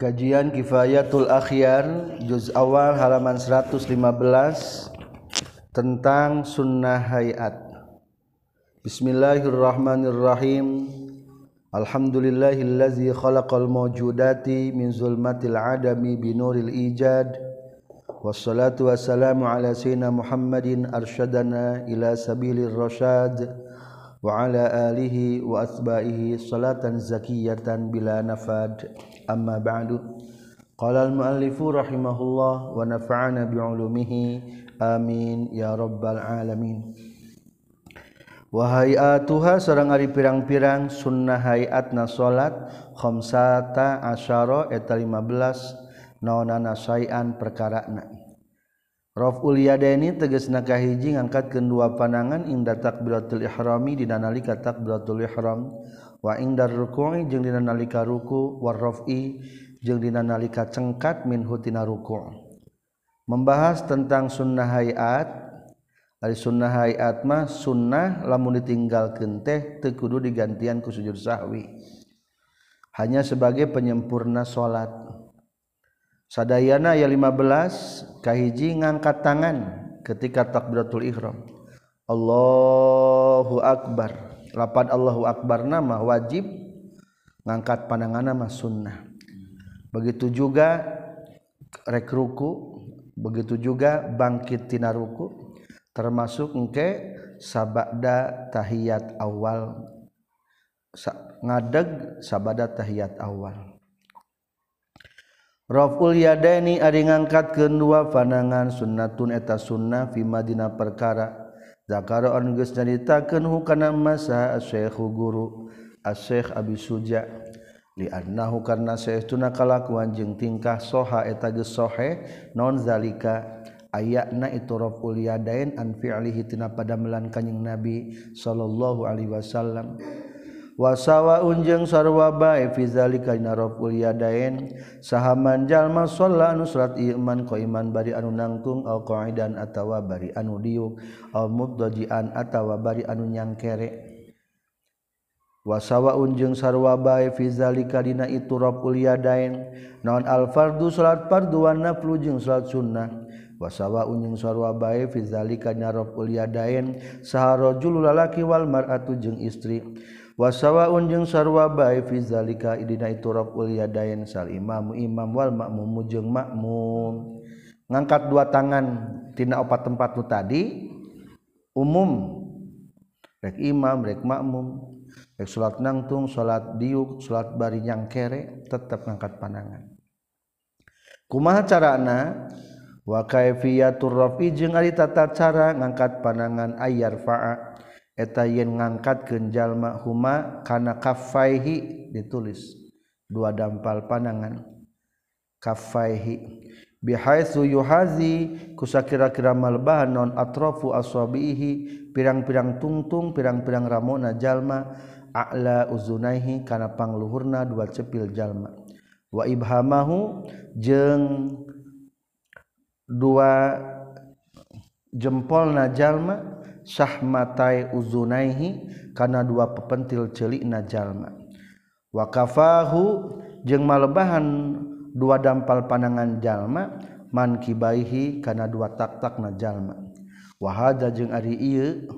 Kajian Kifayatul Akhyar juz awal halaman 115 tentang sunnah hayat. Bismillahirrahmanirrahim. Alhamdulillahillazi khalaqal mawjudati min zulmatil adami binuril ijad. Wassalatu wassalamu ala sayyidina Muhammadin arsyadana ila sabilir rasyad wa ala alihi wa asbahihi salatan zakiyatan bila nafad. Amma ba'du. Qala al muallifu rahimahullah wa nafa'ana bi ulumihi amin ya rabbal alamin. Wa hayatuha sareng ari pirang-pirang sunnah hayatna salat khamsata asyara eta 15 naonana sayan Rafuliyadaini teges nakahiji ngangkatkeun dua panangan inda takbiratul ihrami dina nalika takbiratul ihram. Wa indar ruku'i jeung dina nalika ruku war raf'i jeung dina nalika cengkat min hutina ruku' membahas tentang sunnah hayat ari sunnah hayat mah sunnah lamun ditinggalkeun teh teu kudu digantian ku sujud sahwi. Hanya sebagai penyempurna salat sadayana ya 15 kahiji ngangkat tangan ketika takbiratul ihram. Allahu akbar. Lapan Allahu akbar nama wajib ngangkat pandangan nama sunnah. Begitu juga rekruku begitu juga bangkit tina ruku termasuk engke sabada tahiyat awal. Ngadeg sabada tahiyat awal Raful yadaini ari ngangkatkeun dua panangan sunnatun eta sunnah fi madina perkara. Zakara anu geus nyaritakeun hukana masa asyekhu guru asyekh abi suja. Li annahu karna saestuna kalakuan jeung tingkah soha eta geus sohe non zalika? Ayatna itu raful yadain an fi'lihi tina padamelan kanjing nabi sallallahu alaihi wasallam. wasawa unjeng sarwabae fizalika dina raful yadain. Sahaman jalma sholla anu salat iman ko iman bari anu nangtung au qaidan atawa bari anu diuk au mubdajian atawa bari anu nyangkere. Wasawa unjung sarwabae fizalika dina itu raful yadain. Naon al fardu salat fardu wa naflu jeung salat sunnah. Wasawa unjung sarwabae fizalika dina raful yadain. Saha lalaki wal mar'atu jeung istri. Wasawa unjung sarwa bae fi zalika idina itu raful yadain sal imam imam wal makmum jeung makmum. Ngangkat dua tangan tina opat tempat tu tadi umum. Rek imam rek makmum. Rek salat nangtung salat diuk salat bari nyangkere tetap ngangkat pandangan. Kumaha carana? Wa kaifiyatur rafi jeung ari tata cara ngangkat pandangan ayar fa'a eta yen ngangkat kenjallma huma kana kafaihi ditulis. Dua dampal panangan kafaihi bihaitsu yuhazi kusa kira-kira malbahan non atrofu aswabihi pirang-pirang tungtung pirang-pirang ramona jalma a'la uzunaihi kana pangluhurna dua cepil jalma. Wa ibhamahu jeung dua jempol najalma syahmatai uzunaihi kana dua pepentil celik wa wakafahu jeung malebahan dua dampal panangan jalma man kibaihi kana dua tak-tak najalma wahada jeung ari ieu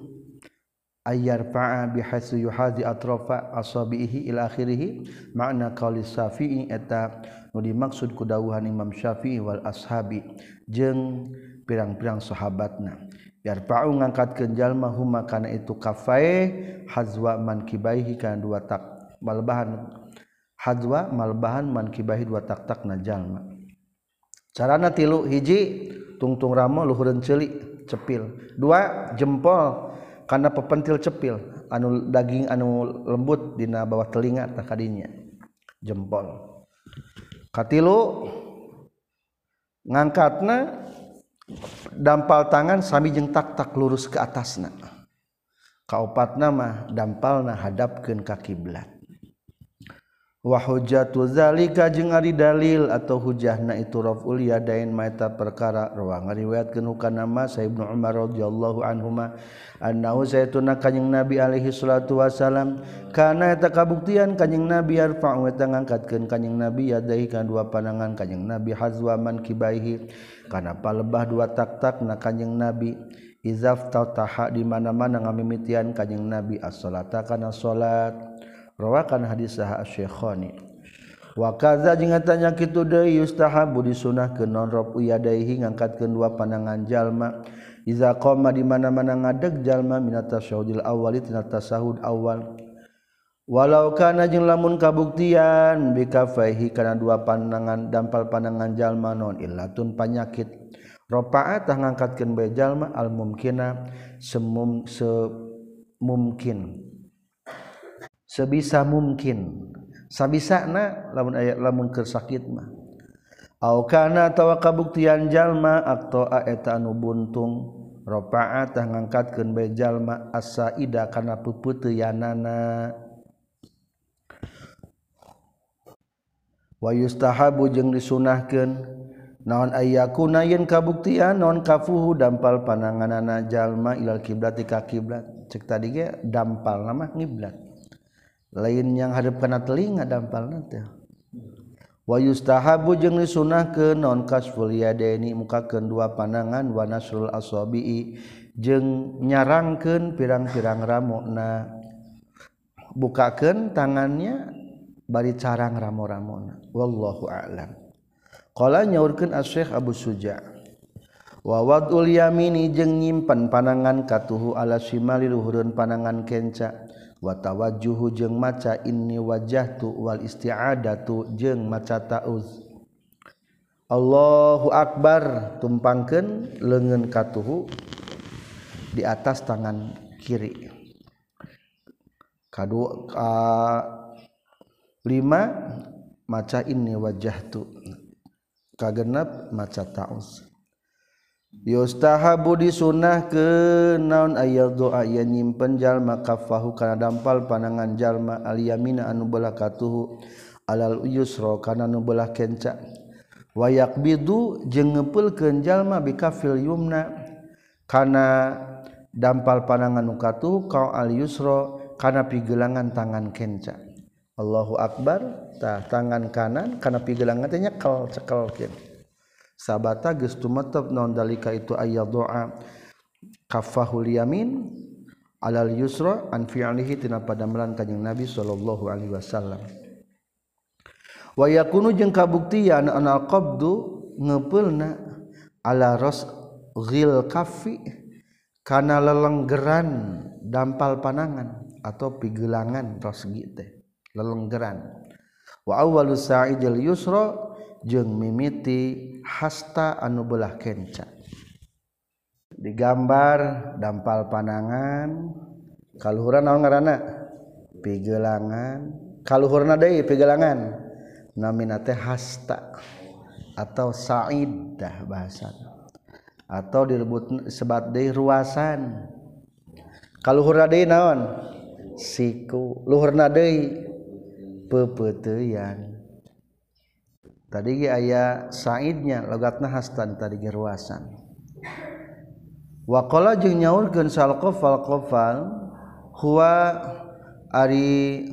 ayar fa'a bihasu yuhadi atrafa asabihi ila akhirih makna qauli syafi'i eta nu dimaksud ku dawuhan Imam Syafi'i wal ashabi jeung pirang-pirang sahabatna. yarfa'u ngangkatkeun jalma huma kana itu kafae hazwa mankibaihi kana dua tak malbahan. Hazwa malbahan mankibaihi dua tak-tak na jalma. Carana tilu hiji tungtung ramo luhureun ceulik cepil. Dua jempol kana pepentil cepil. Anu daging anu lembut dina bawah telinga tak kadinya. Jempol. Katilu ngangkatna dampal tangan sami jeung tak-tak lurus ke atasna. Kaopat nama dampalna hadapkeun ka kiblat. wahujatuzalika jeung ari dalil atau hujahna itu raful yadain maeta perkara. Rawang riwayat kenukan nama sa Ibnu Umar radhiyallahu anhuma annahu saytuna kanjing Nabi alaihi salatu wasalam kana eta kabuktian kanjing Nabi arfa'u eta ngangkatkeun kanjing Nabi yadai kana dua panangan kanjing Nabi hazwaman kibaihi. Kana palebah dua tak-tak na kanjing Nabi izaf tautaha di mana-mana ngamimitian kanjing Nabi as-salata kana salat. rawakan hadis saha asy-syekhani. Wa kadza jeung tanya kitu deui yustahabu disunahkeun non rob yadaihi ngangkatkeun dua pandangan jalma. Iza qoma di mana-mana ngadeg jalma minat tasyahudil awwali tina tasahud awal. Walau kana jeung lamun kabuktian bikafaihi kana dua pandangan dampal pandangan jalma non illatun panyakit. Ropaat ngangkatkeun bae jalma al mumkina semum semumkin. sebisa mungkin. Sabisa na lamun ayat lamun kersakit mah. Au kana tawa kabuktian jalma aktoa eta anu buntung. Ropaat tah ngangkatkeun bae jalma asaida kana peupeuteuyanana wa yustahabu jeung disunahkeun. Naon ayyakuna yen kabuktian naon kafuhu dampal pananganana jalma ilal kiblat ka kiblat. Cek tadi ge dampal nama ngiblat. lain yang hadap kana telinga dampal nanti wa yustahabu jeung disunahkeun non kasful yadaini mukakeun dua pandangan wa nasrul asabi'i jeung nyarangkeun pirang-pirang ramona. Bukakeun tangannya bari carang ramo-ramona wallahu a'lam. Qala nyaurkeun asy-syekh Abu Suja. Wa wadul yamini jeung nyimpen panangan katuhu ala shimali luhurun panangan kenca. watawajuhu jeung maca inni wajah tuwal istiadatu jeung maca tauz. Allahu akbar tumpangken lengan katuhu di atas tangan kiri. Kadu uh, lima maca inni wajah tuh kagenap maca tauz. Yustahabu disunnah ke naon ayat doa yang nyimpen jalma kafahu karena dampal panangan jalma aliyamina anu belah katuhu alal yusro karena anu belah kenca. Wayak bidu jeung ngeupelkeun jalma bikafil yumna karena dampal panangan nu katuhu kau al yusro karena pigelangan tangan kenca. Allahu akbar tah tangan kanan karena pigelangan teh nyekel cekel kieu. sabata geus tumetep naon dalika itu ayat doa. Kafahul yamin alal yusra an fi'lihi tina padamelan kanjing Nabi sallallahu alaihi wasallam. Wa yakunu jeung kabuktian anal qabdu ngepeulna ala ras ghil kafi kana lelenggeran dampal panangan atau pigelangan ras teh lelenggeran. Wa awwalu sa'idil yusra jeung mimiti hasta anu belah kenca. Digambar dampal panangan kalluhuran naon ngaranna? Pigelangan. Kalluhurna deui pigelangan. Namina teh hasta atau saidah bahasa atau dilebut sebat deui ruasan. Kalluhurna deui naon? Siku. Luhurna deui pepeuteuyang tadi aya Saidnya logatna hastan tadi geruasan waqa jeung nyaurkeun sal qofal huwa ari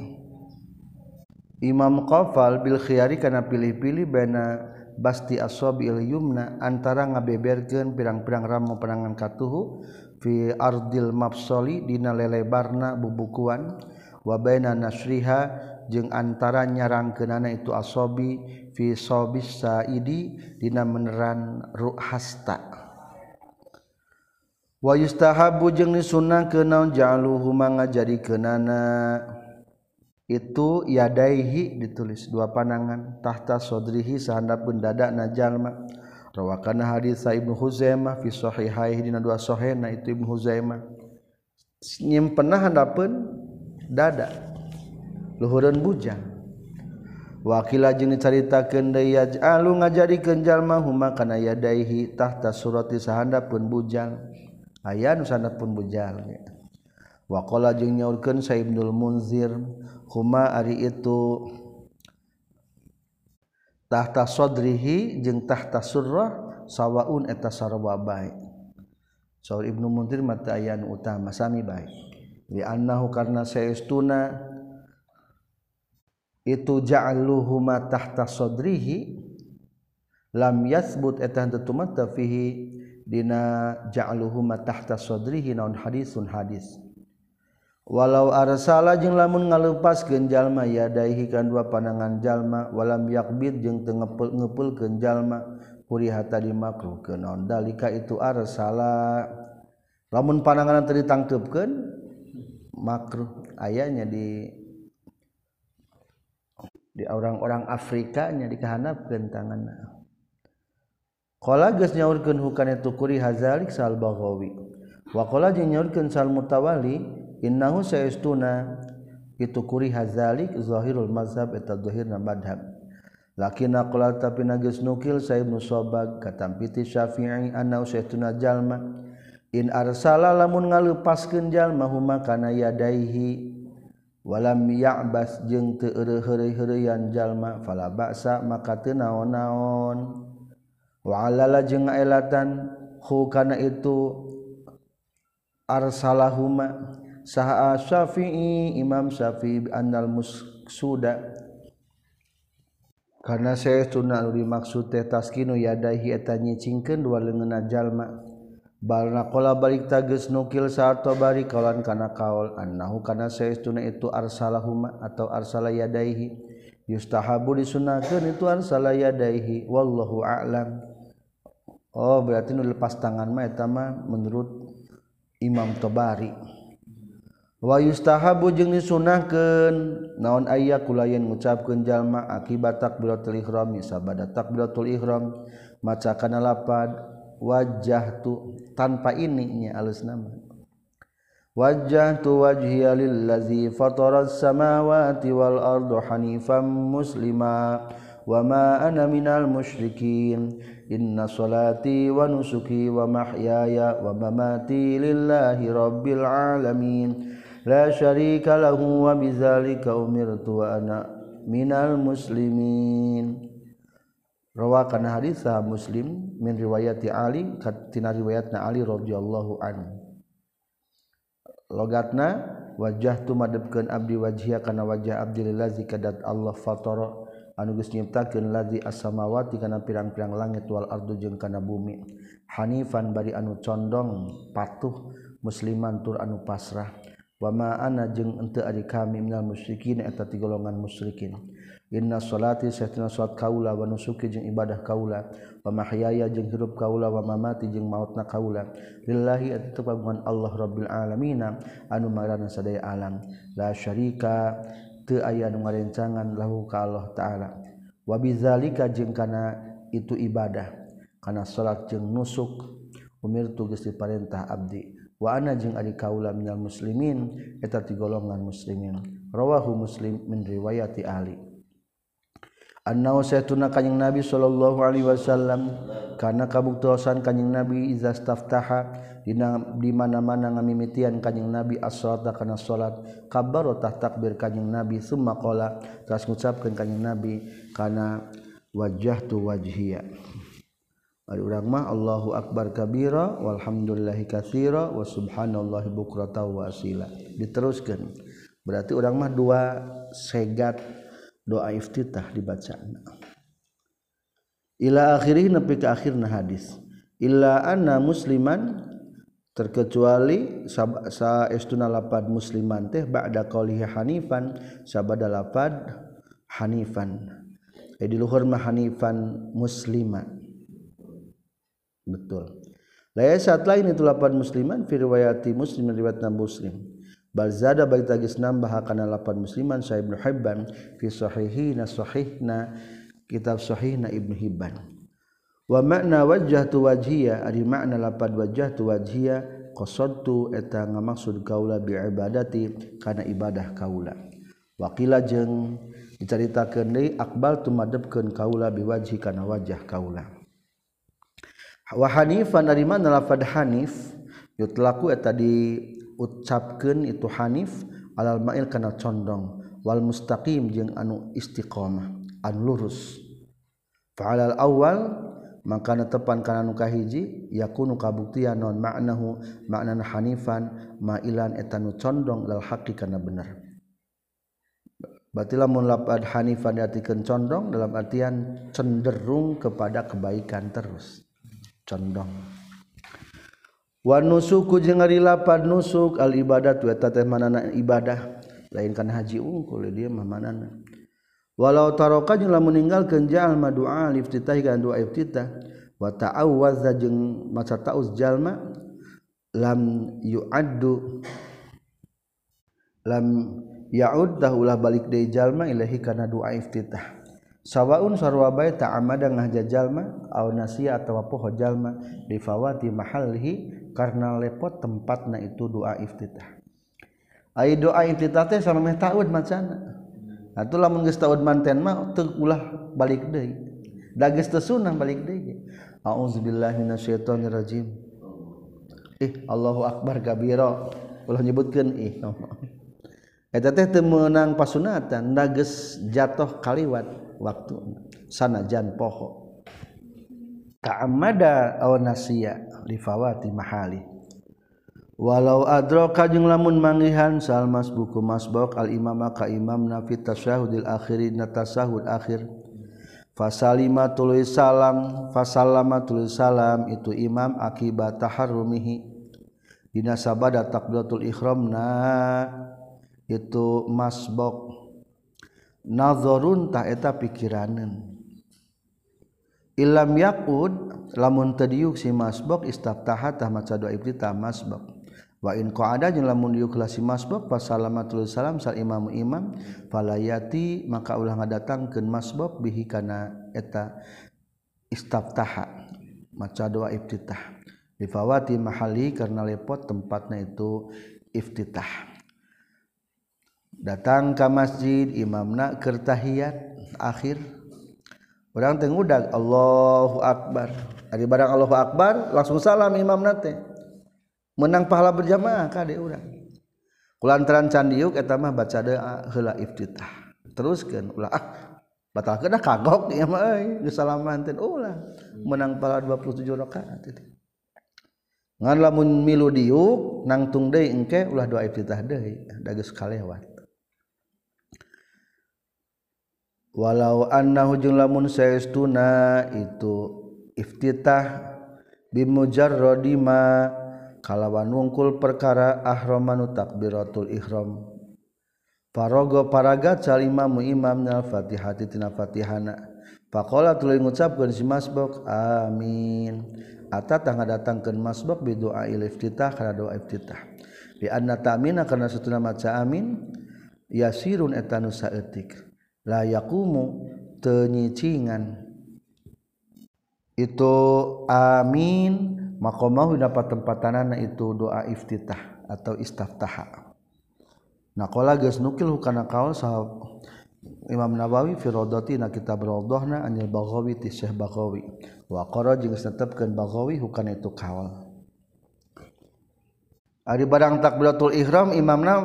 Imam qofal bil khiyari kana pilih-pilih bana basti aswabil yumna antara ngabeberkeun pirang-pirang ramu penangan katuhu fi ardil mafsoli dina lelebarna bubukuan wa baina nasriha jeung antara nyarangkeunana itu asobi fi sobis saidi dina meneran ruhasta wa yustahabu jeung disunahkeun naon ja'aluhu kenana itu yadaihi ditulis dua panangan tahta sodrihi sahandapun dadana jalma. Rawakana hadis Ibnu Huzaimah fi sahihaihi dina dua sahihna itu Ibnu Huzaimah. Nyimpenna handapeun dada. Luhureun bujang Wakila jeung dicaritakeun deui yaj'alu ah, ngajadikeun jalma huma kana yadaihi tahta surati sahanda pun bujang Aya nu sanad pun bujal. wakola qala jeung nyaurkeun Saibnul Munzir huma ari itu tahta sodrihi jeung tahta surrah sawaun eta sarwa bae. Saur Ibnu Munzir mata aya utama sami bae. Li annahu karna saestuna itu ja'aluhuma tahta sodrihi lam yasbut etan tetumata fihi dina ja'aluhuma tahta sodrihi naun hadisun hadis. Walau arsala jeung lamun ngaleupaskeun jalma yadaihi kan dua panangan jalma walam yakbid jeung teu ngeupeulkeun jalma kuriha tadi makruh ke naon. Dalika itu arsala. Lamun panangan teu ditangkepkeun makruh ayanya di di orang-orang Afrikanya dikahanapkeun tanganna qala geus nyaurkeun hukana tukuri hazalik sal baghawi. Wa qala jeung nyaurkeun sal mutawali innahu saestuna itu kuri hazalik zahirul mazhab eta zahirna madhab. Lakina qala tapi nagis nukil sa Ibnu Sobag katampiti Syafi'i anna saestuna jalma in arsala lamun ngaleupaskeun jalma huma kana yadaihi walam ya'bas jeung teu eureureureureuyan jalma fala ba'sa maka teu naon-naon. Wa alala jeung elatan hu kana itu arsalahuma. Saha syafi'i imam syafi'i annal mussuda karena saya tuna dimaksud teh taskinu yadahi eta nyicingkeun dua leungeunna jalma. balnakola balik tages nukil saat bari kalan kana kaol annahu kana saestuna itu arsalahuma atau arsala yadaihi. Yustahabu disunahkeun itu arsala yadaihi. Wallahu a'lam. Oh berarti nu lepas tangan mah eta mah menurut Imam Tabari. Wa yustahabu jeung disunahkeun naon aya kulayen ngucapkeun jalma akibat takbiratul ihram sabada takbiratul ihram maca kana lapad. Wajah tu tanpa ini nya alus nama. Wajah tu wajhiya lillazi samawati wal ardu hanifan muslima wa ma ana minal musyrikin. Inna salati wa nusuki wa mahyaya wa mamati lillahi rabbil alamin. La syarika lahu wa bidzalika umirtu wa ana minal muslimin rawa kana hadis sah muslim min riwayati ali katina riwayatna ali radhiyallahu anhu. Logatna wajah tu madepkeun abdi wajhiya kana wajah abdi lillazi kadat Allah fatara anu geus nyiptakeun lazi as-samawati kana pirang-pirang langit wal ardu jeung kana bumi. Hanifan bari anu condong patuh musliman tur anu pasrah. Wa ma ana jeung henteu ari kami minal musyrikin eta ti golongan musyrikin. Inna salati sahtuna salat kaula wa nusuki jeung ibadah kaula wa mahyaya jeung hirup kaula wa mamati jeung mautna kaula. Lillahi atu pagungan Allah rabbil alamin anu marana sadaya alam. La syarika teu aya nu ngarencangan lahu ka Allah taala. Wa bizalika jeung kana itu ibadah kana salat jeung nusuk umirtu geus diperintah abdi. Wa ana jeung ari kaula minal muslimin eta ti golongan muslimin. Rawahu muslim min riwayati ali annahu saytuna kanjing nabi sallallahu alaihi wasallam. Kana kabuktosan kanjing nabi iza staftaha dina di mana-mana ngamimitian kanjing nabi as-salata kana salat. Kabbaro tah takbir kanjing nabi summa qala terus ngucapkeun kanjing nabi kana wajjahtu wajhiya. Mah Allahu akbar kabira walhamdulillahi katsira wa subhanallahi bukrata wa asila. Diteruskan. Berarti orang mah dua segat doa iftitah dibaca ila akhirih nepi ke akhirna hadis. Illa anna musliman terkecuali sa estuna lapad musliman teh ba'da qaulihi hanifan sabada lapad hanifan. Di luhur mah hanifan musliman. Betul. Laya saat lain itu lapan musliman firwayati muslim riwayatna muslim balzada bari tagis nambah kana lapan musliman sa Ibnu Hibban fi sahihina sahihna kitab sahihna Ibnu Hibban. Wa makna wajah tu wajhiya ari makna lapan wajah tu wajhiya qasadtu eta ngamaksud kaula bi ibadati kana ibadah kaula. Wakila jeung diceritakeun deui akbal tu madepkeun kaula biwajhi kana wajah kaula. Wa hanifan ari mana lafad hanif yutlaku eta di diucapkan itu Hanif alal ma'il kana condong wal mustaqim jeung anu istiqomah anu lurus fa'alal awal maka tepan kana nu kahiji yakunu kabuktian non maknahu makna hanifan ma'ilan etanu condong lal haqi kana bener Berarti lamun lapad hanifan diartikan condong dalam artian cenderung kepada kebaikan terus. Condong. Wa nusuku jeung ari lapad nusuk al ibadat wa teh manana ibadah. Lain kan haji unggul dia mah manana. Walau taroka jeung lamun ninggalkeun jalma doa liftitah kan doa iftitah. Wa ta'awwaz jeung maca ta'uz jalma lam yu'addu lam ya'ud ulah balik deui jalma ilahi kana doa iftitah. Sawaun sarwa bae ta'amada ngahja jalma aw nasiya atawa poho jalma bi fawati mahallihi karena lepot tempatna itu doa iftitah. Ai doa iftitah teh sama taud macana atuh lamun geus taud manten mah teu ulah balik deui. Da geus teu sunah balik deui. Auzubillahi minasyaitonir rajim ih Allahu akbar kabira ulah nyebutkeun ih. Eta teh teu meunang pasunatan da geus jatuh kaliwat waktu sanajan poho. Ta'amada aw nasiya. lifawati mahali. Walau adro kajeng lamun manggihan salmas buku masbok al imama ka imam nafi tasyahudil akhiri natasahud akhir. Fasalima tuluy salam fasalama tuluy salam itu imam akibat taharrumihi. Dina sabada takbiratul ihramna itu masbok. Nazarun ta eta pikiranan ilam yaqud lamun tadiuk si masbok istaftaha tah maca doa ibtita masbok. Wa in qa'ada jeung lamun yukhlasi masbab pasalamat salam sal imam imam falayati maka ulah ngadatangkeun masbab bihi kana eta istaftaha maca doa iftitah difawati mahali karena lepot tempatnya itu iftitah datang ke masjid imamna keur tahiyat akhir orang teh ngudag Allahu akbar. Ari barang Allahu akbar langsung salam imam nate. Menang pahala berjamaah ka deui urang kulantaran candiuk eta mah baca doa ah, heula iftitah. Teruskeun ulah ah batalkeun ah kagok ieu mah euy geus salaman teh. Ulah menang pahala 27 rakaat itu ngan lamun milu diuk nangtung deui engke ulah doa iftitah deui da geus kalewat walau annahu lamun saestuna itu iftitah bimujarradi ma kalawan wungkul perkara ahramanu takbiratul ihram. Parogo paraga calimamu imam nyal fatihati tina fatihana Pakola tuluy ngucapkeun si masbok amin. Ata tangga datangkeun masbok bidu'a doa iftitah kana doa iftitah. Bi anna ta'mina kana satuna maca amin yasirun etanu saeutik. layakumu tenyicingan itu amin maka mau dapat tempatanana itu doa iftitah atau istaftaha. Nah kalau geus nukil hukana kaul sahab Imam Nawawi fi Rodati na kitab Rodohna anil Baghawi ti Syekh Baghawi. Wa qara jeung netepkeun Baghawi hukana itu kaul. Ari barang takbiratul ihram imamna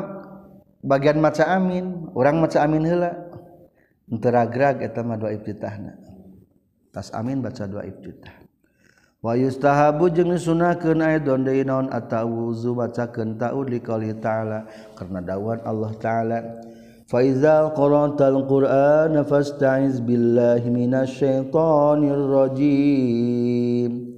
bagian maca amin orang maca amin heula. teragrag eta mah dua ibtitahna. Tas amin baca dua ibtitah. Wa yustahabu jeung sunahkeun aidon deui naon atawuzu bacakeun taud liqali ta'ala karena dawuhan Allah taala. Fa iza qara'tal qur'ana fasta'iz billahi minasy syaithanir rajim.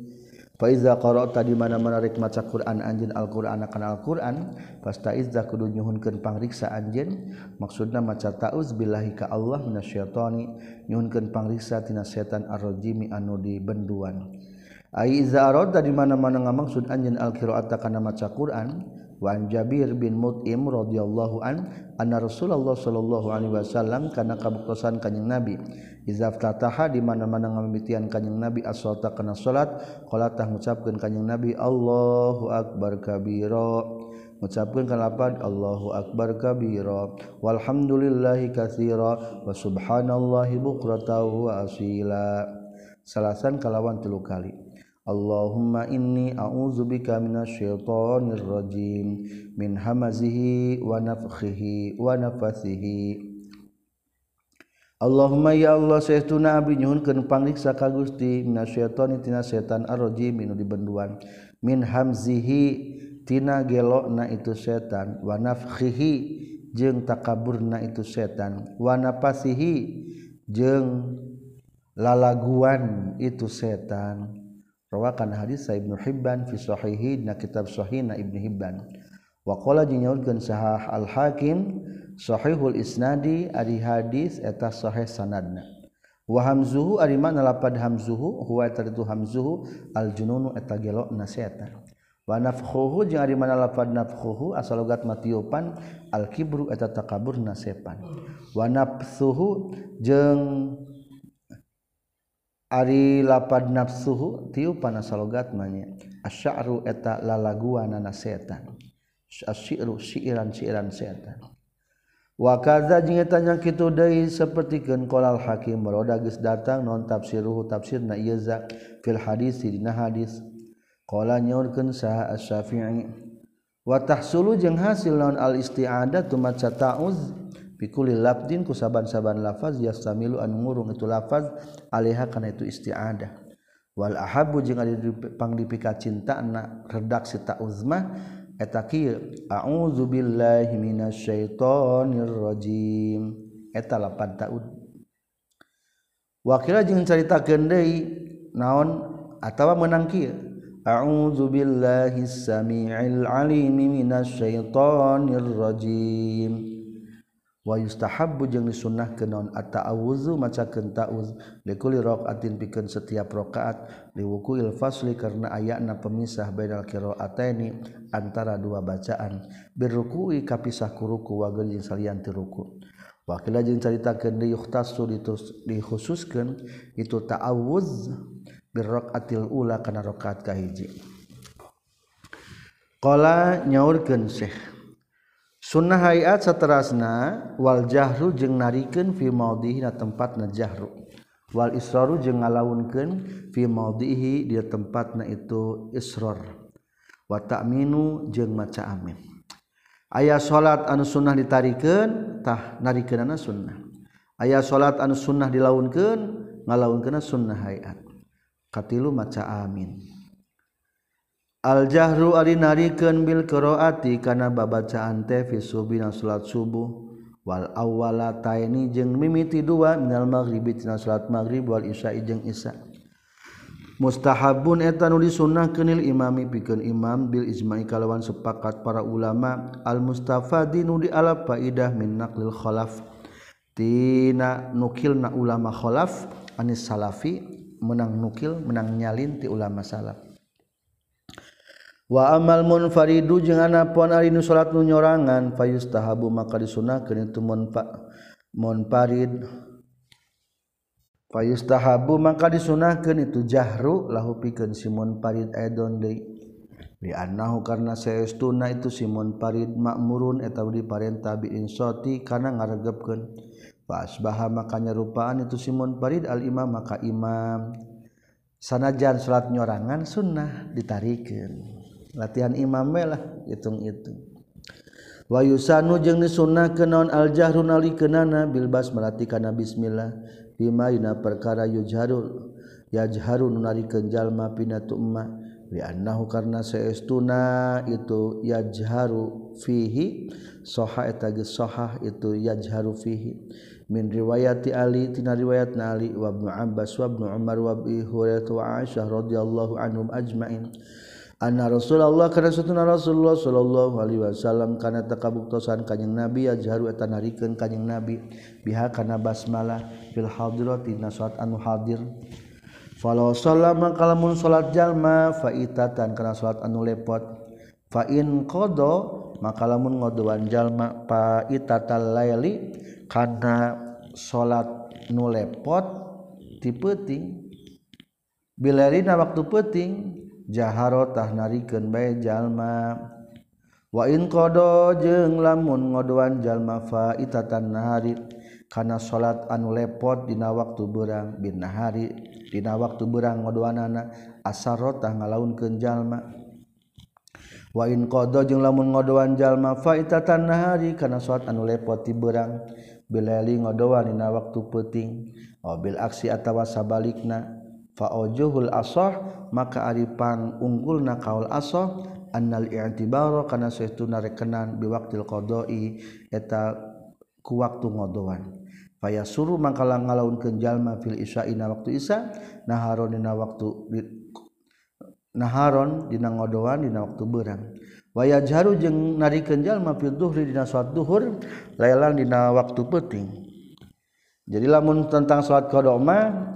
Faiza qara'ta di mana-mana rek maca Quran anjeun Al-Qur'an akan Al-Qur'an fasta'izza kudu nyuhunkeun pangriksa anjeun maksudna maca ta'uz billahi ka Allah minasyaitani nyuhunkeun pangriksa tina setan ar-rajimi anu dibenduan. Aiza arada di mana-mana ngamaksud anjeun al-qira'ata kana maca Quran Wan Jabir bin Mut'im radhiyallahu an anna Rasulullah sallallahu alaihi wasallam kana kabuktosan kanjing Nabi. Iza ftataha di mana-mana ngamimitian kanjing Nabi as-salata kana salat qala tah ngucapkeun kanjing Nabi Allahu akbar kabira. Ngucapkeun kalapan Allahu akbar kabira. Walhamdulillahi katsira wa subhanallahi bukratan wa asila. Salasan kalawan telu kali. Allahumma inni a'udzubika minasyaitonir rajim min hamazihi wa nafthihi wa nafathihi Allahumma ya Allah saestuna abdi nyuhunkeun pangriksa ka Gusti minasyaitoni tina setan arrajim anu dibenduan. Min hamzihi tina gelokna itu setan wa nafthihi jeung takaburna itu setan wa nafasihi jeung lalaguan itu setan rawakan hadis sa Ibnu Hibban fi sahihi na kitab sahih na Ibnu Hibban. Wa qala jinyaulkeun sahah al hakim sahihul isnadi ari hadis eta sahih sanadna. Wa hamzuhu ari makna lapad hamzuhu huwa taritu hamzuhu al jununu eta gelo na wa nafkhuhu jeung ari makna lapad nafkhuhu asal logat matiupan al kibru eta takabur nasepan wa nafsuhu jeung Ari lapad nafsuhu tiu panasalogatmanya asy'ru eta lalaguanana setan. Asyiru siiran siiran setan. Wa kadza jeung eta nya kitu deui sapertikeun qolal hakim roda geus datang non tafsiruhu tafsirna ieu za fil hadis dina hadis. Qala nyaurkeun saha asy-syafi'i wa tahsulu jeung hasil non al isti'adah tu maca ta'uz pikuli labdin ku saaban-saaban lafaz yastamilu anu ngurung itu lafaz alaiha kana itu isti'adah. Wal ahabu jeung ari panglipika cinta na redaksi ta uzmah eta kieu a'udzu billahi minasyaitonir rajim eta lapan taud wakila jeung caritakeun deui naon atawa meunang kieu a'udzu billahi samiil alim minasyaitonir rajim yustahabbu jeung disunnah ke naon at-ta'awudzu maca ta'awuz li kulli raqatin pikeun setiap rakaat li wuqu'il fasli karena ayana pemisah bainal qira'ataini antara dua bacaan. Birruku'i kapisah ku ruku wa geul jeung salian ti ruku. Wakila jeung caritakeun di yukhtasu dikhususkeun itu ta'awuz birraqatil ula kana rakaat kahiji qala nyaurkeun syekh. sunnah hayat seterasna wal jahru jeung narikeun fi maudhihi na tempat na jahru. Wal israru jeung ngalaunkeun fi maudhihi di tempat na itu israr. Wa ta'minu jeung maca amin. Aya salat anu sunnah ditarikeun tah narikeunana sunnah. Aya salat anu sunnah dilaunkeun ngalaunkeunna sunnah hayat. Katilu maca amin. Al-jahru ari narikeun bil qiraati kana babacaan teh fi subuh na salat subuh. Wal awwala taini jeung mimiti dua minal maghribi tina salat maghrib wal isya jeung isya. Mustahabun eta nu disunnahkeunil imami pikeun imam bil ijma'i kalawan sepakat para ulama al mustafadinu di ala faidah min naqlil khalaf. Tina nukilna ulama khalaf anis salafi menang nukil menang nyalin ti ulama salaf. wa amal munfaridu jeung ana pon ari nu salat nu nyorangan fayustahabu maka disunahkeun itu munfa munfarid. Fayustahabu maka disunahkeun itu jahru lahu pikeun si munfarid aidon deui. Li annahu karna saestuna itu si munfarid makmurun eta diparentah bi insati kana ngaregepkeun. Fa asbaha maka nyarupaan itu si munfarid al imam maka imam. Sanajan salat nyorangan sunnah ditarikin latihan imam lah hitung-hitung wayusanu jeung disunnah kenaon aljahru nalikenana bilbas melati kana bismillah bima dina perkara yujharul yajharu nalikeun jalma pinatu umma li annahu karna saestuna itu yajharu fihi soha eta geus sohah itu yajharu fihi. Min riwayati Ali tina riwayat Ali wa Ibnu Abbas wa Ibnu Umar wa Abi Hurairah wa Aisyah radhiyallahu anhum ajmain. Anna Rasulullah karena satuna Rasulullah sallallahu Alaihi Wasallam kana takabuktosan kanjing Nabi ajharu eta narikeun kanjing Nabi. Biha kana basmalah fil hadirati nasat anu hadir. Falau sallama kalamun salat jalma faitatan kana salat anu lepot. Fa'in qada maka lamun ngodoan jalma faitatal laili kana salat nu lepot ti peuting. Bilarina waktu peuting jaharotah nariken bae jalma. Wa in qada jeung lamun ngodoan jalma fa itatan nahari kana salat anu lepot dina waktu berang bin nahari dina waktu berang ngodoanana asarotah ngalaunkeun jalma. Wa in qada jeung lamun ngodoan jalma fa itatan nahari kana salat anu lepot ti berang bilali ngodoan dina waktu peuting mobil aksi atawa sabalikna. faojohul asoh maka aripang unggul na kaul asoh annal i'tibaro kana saestuna narekenan biwaktil qadai eta ku waktu ngodoan faya suruh mangkala ngalaunkeun jalma fil isyaina waktu isya naharon dina waktu naharon dina ngodoan dina waktu berang waya jaru jeung narikeun jalma fil duhri dina salat duhur lailan dina waktu penting jadi lamun tentang salat qada mah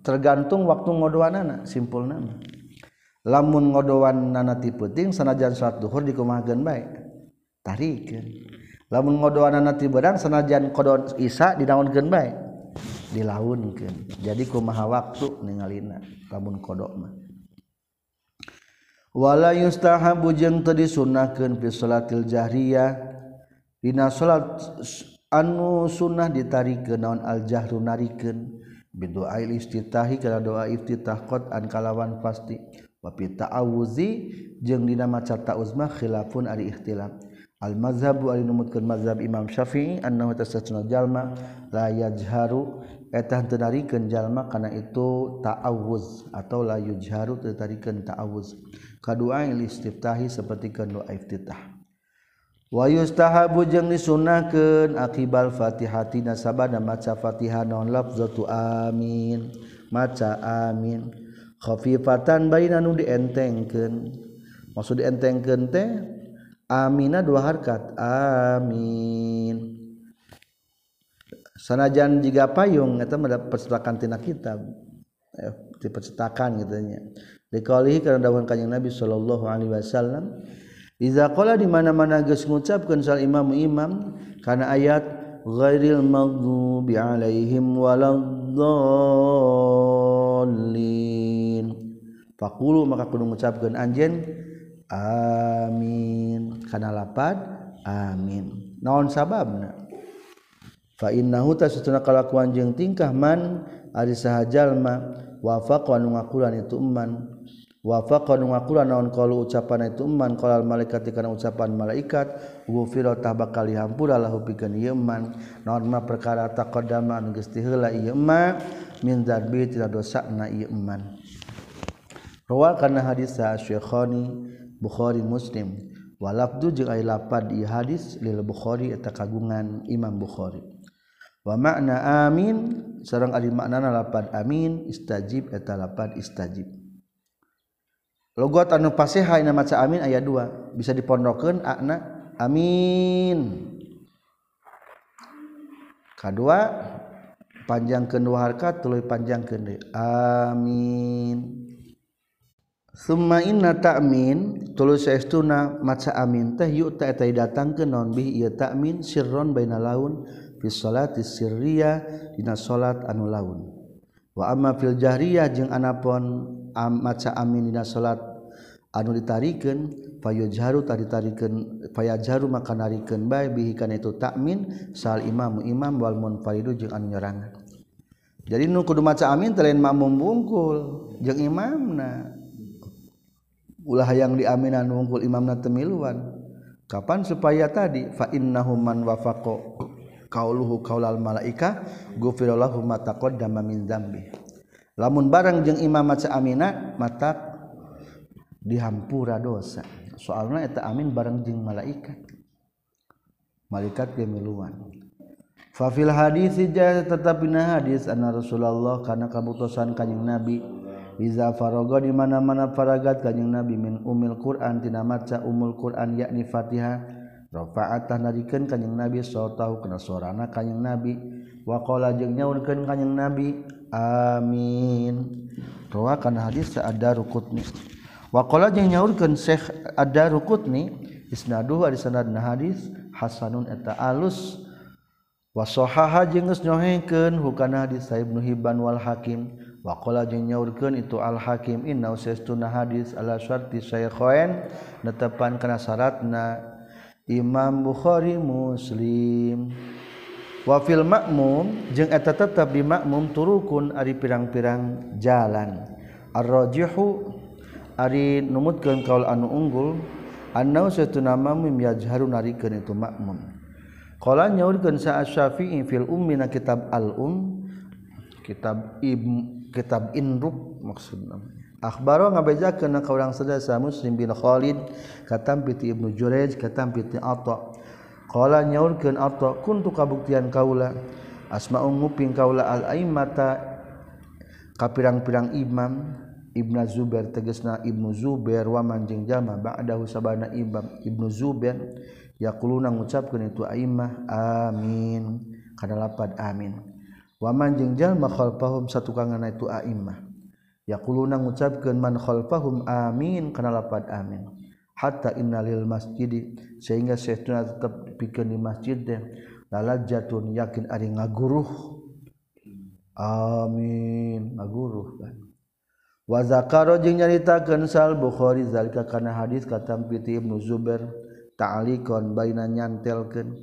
tergantung waktu ngodoanana simpul nama lamun ngodoan nana ti puting sanajan salat duhur dikumahakeun bae. Tarikeun. Lamun ngodoan nana ti berang sanajan kodon isa dinaonkeun bae dilaunkeun. Jadi kumaha waktu ningalina lamun kodok mah. Wala yustahabu jeung teu disunahkeun fi salatil jahriyah. Dina salat anu sunnah ditarikeun naon? Al jahru narikeun. bidu'ail istitahi kana doa iftitah qat'an kalawan pasti. Wa fi ta'awuzi jeung dina maca ta'awuz mah khilafun ari ikhtilaf. Al mazhabu ari numutkeun mazhab Imam Syafi'i annahu tasatuna jalma la yajharu eta teu narikeun jalma kana itu ta'awuz atau la yujharu teu narikeun ta'awuz. Kadua il istiftahi sapertikeun doa iftitah. wayustahabu jeung disunahkeun akibal Fatihati nasabada maca Fatihah non lafzatu amin maca amin. Khafifatan baina nu dientengkeun. Maksud dientengkeun teh amina dua harkat amin. Sanajan jika payung eta mendapat percetakan tina kitab. Eh, dipercetakan gitu nya. Dikalihi karena dawuhan kanjeng Nabi sallallahu alaihi wasallam Izakola di mana-mana geus ngucapkeun soal imam imam karena ayat ghairil maghdubi alaihim waladdallin. Fakulu maka kudu ngucapkeun anjeun amin kana lapad amin. Naon sababna? Fa innahu tasutuna kalakuan jeung tingkah man ari sahajalma wafaq wa ngakulan itu man wafaqan ngakula naon qalu ucapan itu man qalal malaikat kana ucapan malaikat ghufira tah bakal hampura lahu pikeun ieu ma perkara taqaddama anu geus tiheula ieu ma min dzarbi tina dosana ieu man. Rawal kana hadis syekhani bukhari muslim. Walafdu jeung ai lapad di hadis lil bukhari eta kagungan imam bukhari. Wa makna amin sareng ari maknana lapad amin istajib eta lapad istajib. logot anu pasihah ina maca amin aya dua. Bisa dipondokeun ana amin. Kadua panjangkeun dua harkat tuluy panjangkeun deui amin. Summa inna ta'min tuluy saestuna maca amin teh yuk ta eta datangkeun naon bi ieu ta'min sirron baina laun fi sholati sirriyah dina salat anu laun. Wa amma fil jahriyah jeung anapon maca amin dina salat anu ditarikan payo jaru tadi tarikan paya jaru maka narikan baik bihikan itu takmin sal imam imam wal munfaridu jeung anu nyerangan jadi nu kudu maca amin telain makmum bungkul jeung imamna. Ulah yang diaminan bungkul imamna temiluan kapan supaya tadi? Fa innahu man wafaqo qauluhu qaulal malaika ghufirallahu ma taqaddama min dzambi lamun barang jeung imam maca amina mata dihampura dosa. Soalnya eta amin bareng jeung malaikat. Malaikat ge fafil fa fil hadis tetapina hadis anna rasulullah kana kabutusan kanjing nabi. Iza faroga di mana-mana faragat kanjing Nabi min umil Quran tina maca umul Quran yakni Fatihah rafa'at narikeun kanjing Nabi tahu kana sorana kanjing Nabi. Wa qala jeung nyaurkeun kanjing Nabi amin. Rawa kana hadis ada rukutni Wakola yang nyaurkan Syekh ada rukutni isnaduh ada sanad hadis Hasanun eta alus. Wasohaha jengus nyohengkan hukana hadis Sa'ib Nuhiban wal Hakim. Wakola yang nyaurkan itu al Hakim inna usestuna hadis ala syarti syekhoen netepan kana syaratna Imam Bukhari Muslim. Wafil makmum jeung eta tetap di makmum turukun ari pirang-pirang jalan. Arrojihu Ari numutkeun kaul anu unggul annau satu nama mim yajharu narikeun itu makmum. Qala nyaurkeun sa asy-syafi'i fil ummi na kitab al-um kitab kitab inruk maksudna akhbaro ngabejakeun ka urang sadasa muslim bin khalid katam piti ibnu jurayj katam piti atha qala nyaurkeun atta kuntu kabuktian kaula? Asma'u nguping kaula al-aimata ka pirang-pirang imam. Ibna Zubair tegesna Ibnu Zubair wamanjing jama ba'dahu sabana Imam Ibnu Zubair yaquluna ngucapkeun itu aimah amin. Kana lapad amin. Wamanjing jalma khalfahum satukangana itu aimah yaquluna ngucapkeun man khalfahum amin. Kana lapad amin. Hatta innalil masjid sehingga saytuna tetap pikeun di masjid deh. Lalajatun yakin ari ngaguruh. Amin ngaguruh kan. wazakaro jeung nyaritakeun sal Bukhari zalika kana hadis katam piti Ibnu Zubair ta'alikon baina nyantelkeun.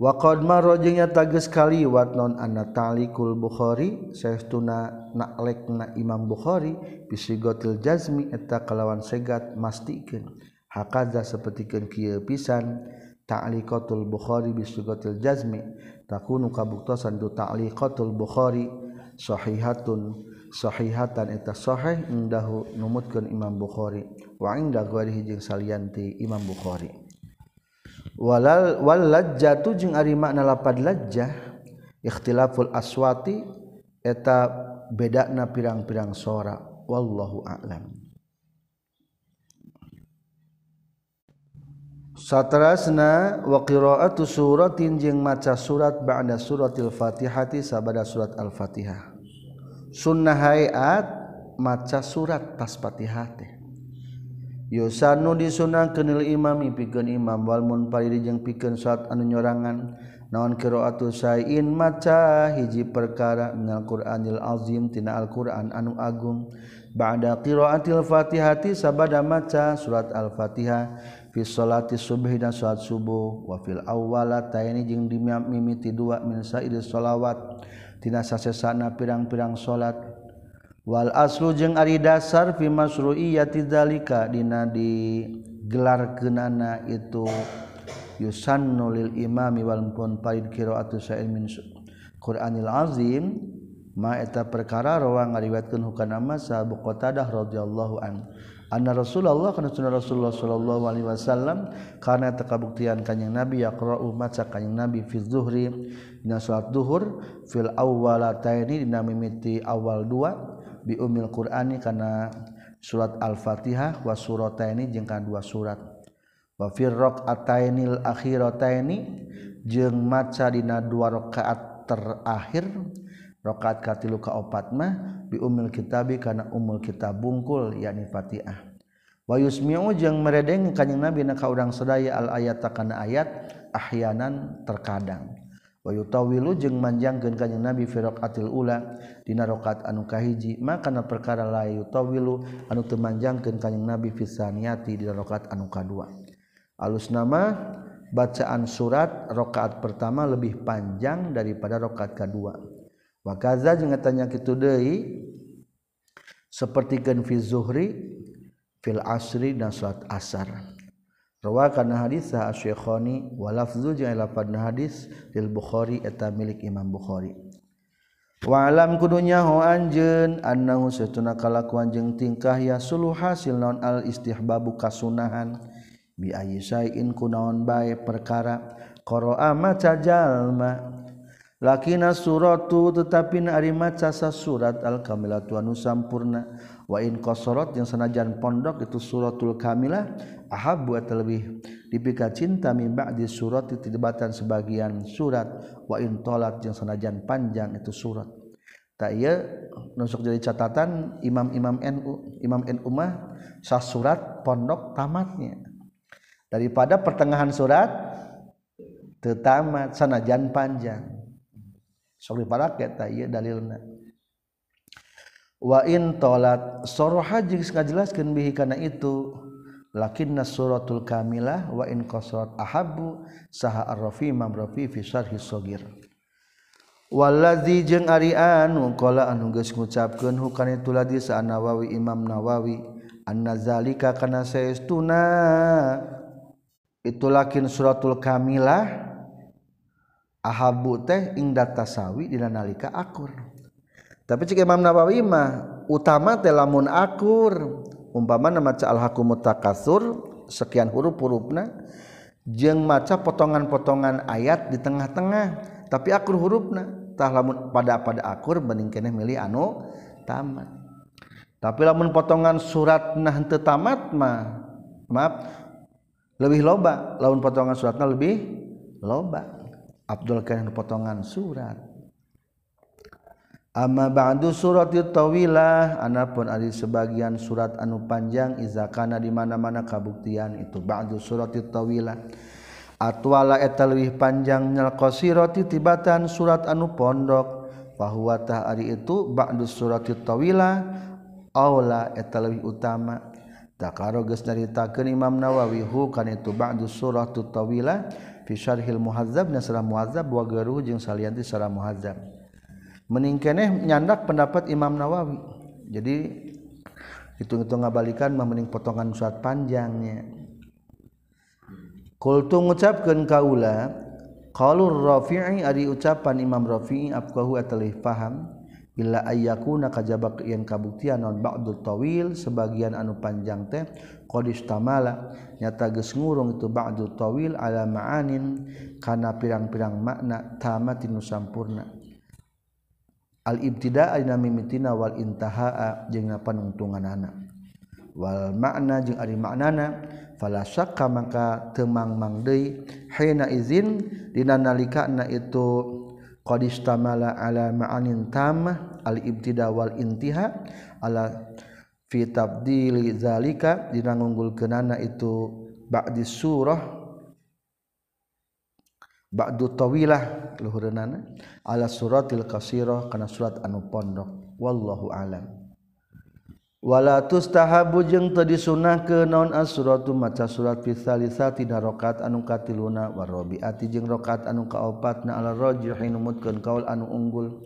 Wa qad marra jeung nya tageus kaliwat non anna ta'likul Bukhari saestuna naklekna Imam Bukhari bisigotil jazmi eta kalawan segat mastikeun. Hakaza sapertikeun kieu pisan ta'liqatul Bukhari bisigotil jazmi takunu kabuktosan tu ta'liqatul Bukhari sahihatun sahihatan eta sahih indahu numutkeun Imam Bukhari. Wa inda ghairihi jeung salianti Imam Bukhari. Wal lajjatu jeung ari makna lapad lajjah ikhtilaful aswati eta bedana pirang-pirang suara wallahu a'lam. Satrasna wa qira'atu suratin jeung maca surat ba'da suratil Fatihati sabada surat Al-Fatihah. sunnah hayat maca surat taspatihah teh. Yosanu disunah kenil imam pikeun imam. Wal munfarid jeung pikeun salat anu nyorangan. Naon qiraatu sain maca hiji perkara minal Qur'anil azim tina Al-Qur'an anu agung. Ba'da qiraatil Fatihati sabada maca surat Al-Fatihah. Fi sholati subhi dan salat subuh. Wa fil awwalataini jeung di dua min sa'id sholawat. tina sasesana pirang-pirang salat. Wal aslu jeung ari dasar fi masruiyati dzalika dina digelarkeunana itu yusannu lil imami wal pun parid qiraatu sa'il min Qur'anil azim. Ma eta perkara rawa ngariwayatkeun hukana masa Abu Qatadah radhiyallahu an. Anna Rasulullah kana sunnah Rasulullah sallallahu alaihi wasallam kana takabuktian kanjing Nabi yaqra'u maca kanjing Nabi fi zuhri. Dina salat zuhur fil awwalataini dina mimiti awal dua biumil Qur'ani karena surat al-fatihah wa surataini jeung dua surat. Wa fir raqatainil akhirataini jeung maca dina dua rakaat terakhir rakaat katilu kaopat mah biumil kitabi kana umul kitab bungkul yakni fatihah. Wa yusmi'u jeung meredeng kanjing nabi na ka urang sadaya al ayat kana ayat ahyanan terkadang wayutawilu jeung manjangkeun kanjing Nabi fi raqatil ula dina rakaat anu kahiji maka na perkara la yutawilu anu teu manjangkeun kanjing Nabi fi saniyati dina rakaat anu kadua. Alusna mah bacaan surat rakaat pertama lebih panjang daripada rakaat kadua. Wa kaza jeung tanya kitu deui sapertikeun fi zuhri fil asri dan salat asar. Rawakan hadis sah Syekhani wa lafzu jeung lafadz hadis lil Bukhari eta milik Imam Bukhari. Wa alam kudunya ho anjeun annahu satuna kalakuan jeung tingkah ya suluh hasil naon al istihbabu kasunahan. Bi ayyi sayin kunaon bae perkara qara'a maca jalma. Lakina suratu tetapi ari maca surat al kamilatu anu sampurna. Wa in qasarat yang sanajan pondok itu suratul kamilah ahabu atau lebih dipika cinta min ba'di surat titibatan sebagian surat. Wa in tolat yang senajan panjang itu surat. Tak iya nusuk jadi catatan imam-imam NU imam NU mah sah surat pondok tamatnya. Daripada pertengahan surat tetamat sanajan panjang. Sok diparake tak iya dalilna wa in tolat soroha jeung ngajelaskeun bihi kana itu lakinna suratul kamilah wa in qasrat ahabbu saha ar-rafi mamrafi fi syarhi sagir wallazi jeung ari anu qala anu geus ngucapkeun hukana itu ladi sa nawawi imam nawawi anna zalika kana saestuna. Itu lakin suratul kamilah ahabu teh ing datasawi dina nalika akur. tapi cik Imam Nawawi mah utama teh lamun akur. Umpama maca al-hakum mutakatsur sekian huruf-hurufna jeung maca potongan-potongan ayat di tengah-tengah. Tapi akur hurufna tah lamun pada pada akur mending keneh milih anu tamat. Tapi lamun potongan surat nah henteu tamat mah maaf lebih loba. Lamun potongan suratna lebih loba. Abdul Karim potongan surat. Ama ba'du surat tawilah anapun ari sebagian surat anu panjang Izakana di mana-mana kabuktian itu ba'du surat tawilah atwala eta leuwih panjang nyal qasirati tibatan surat anu pondok. Bahwa tah ari itu ba'du surat tawilah aula eta leuwih utama. Takaro geus nyaritakeun Imam Nawawi hu itu ba'du surat tawilah fi syarhil muhazzab nasra muhazzab wa garu jeung salianti sarah muhazzab. Meningkeneh nyandak pendapat Imam Nawawi. Jadi hitung-hitung ngabalikan memening potongan surat panjangnya kultu ngucapkeun kaula qaulur rafi'i ari ucapan Imam Rafi'i afqahu atalih paham ayakuna kajbak yang kabuktian non bakdul thowil sebagian anu panjang teh kodis tamala nyata ges ngurung itu bakdul thowil alamaanin karena pirang-pirang makna tamati nusampurna al-ibtida' mimitina wal intahaa jeung panungtungan anak wal makna jeung ari maknana fala syakka maka temang mang deui hina izin dina nalikana itu qad istamala ala ma'anin tamah al-ibtida' wal intiha ala fi tabdili zalika dina ngunggulkeunana itu ba'di surah Ba'du tawilah luhureunana ala suratil qasirah kana surat anu pondok. Wallahu alam. Wala tustahabu jeung teu disunahkeun naon as-suratu maca surat fi salisati darokat anu katiluna warabiati jeung rakaat anu kaopatna ala rajihi numutkeun kaul anu unggul.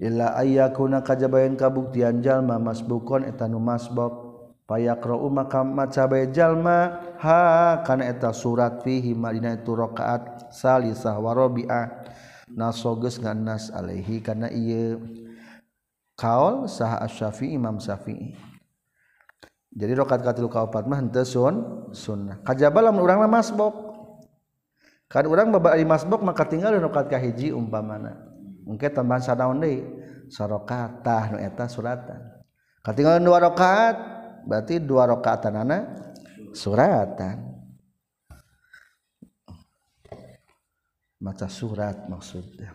Illa ayyakuna kajabayan kabuktian jalma masbukon eta nu masbuk payakro maka maca bae jalma. Ha kana eta surat fihi madina itu rakaat salisah wa rabi'ah nasogeus nganas alaihi kana ieu. Kaul sah asy-syafi'i imam syafi'i. Jadi rakaat katilu kaopat mah henteu sun sunnah. Kajaba lamun urang masbok. Kan urang babari masbok maka tinggal rakaat kahiji umpamana. Mungkin tambahan sadaun deui sarokatah nu eta suratan. Katinggalan dua rakaat berarti dua rakaatan anak suratan. Maca surat maksudnya.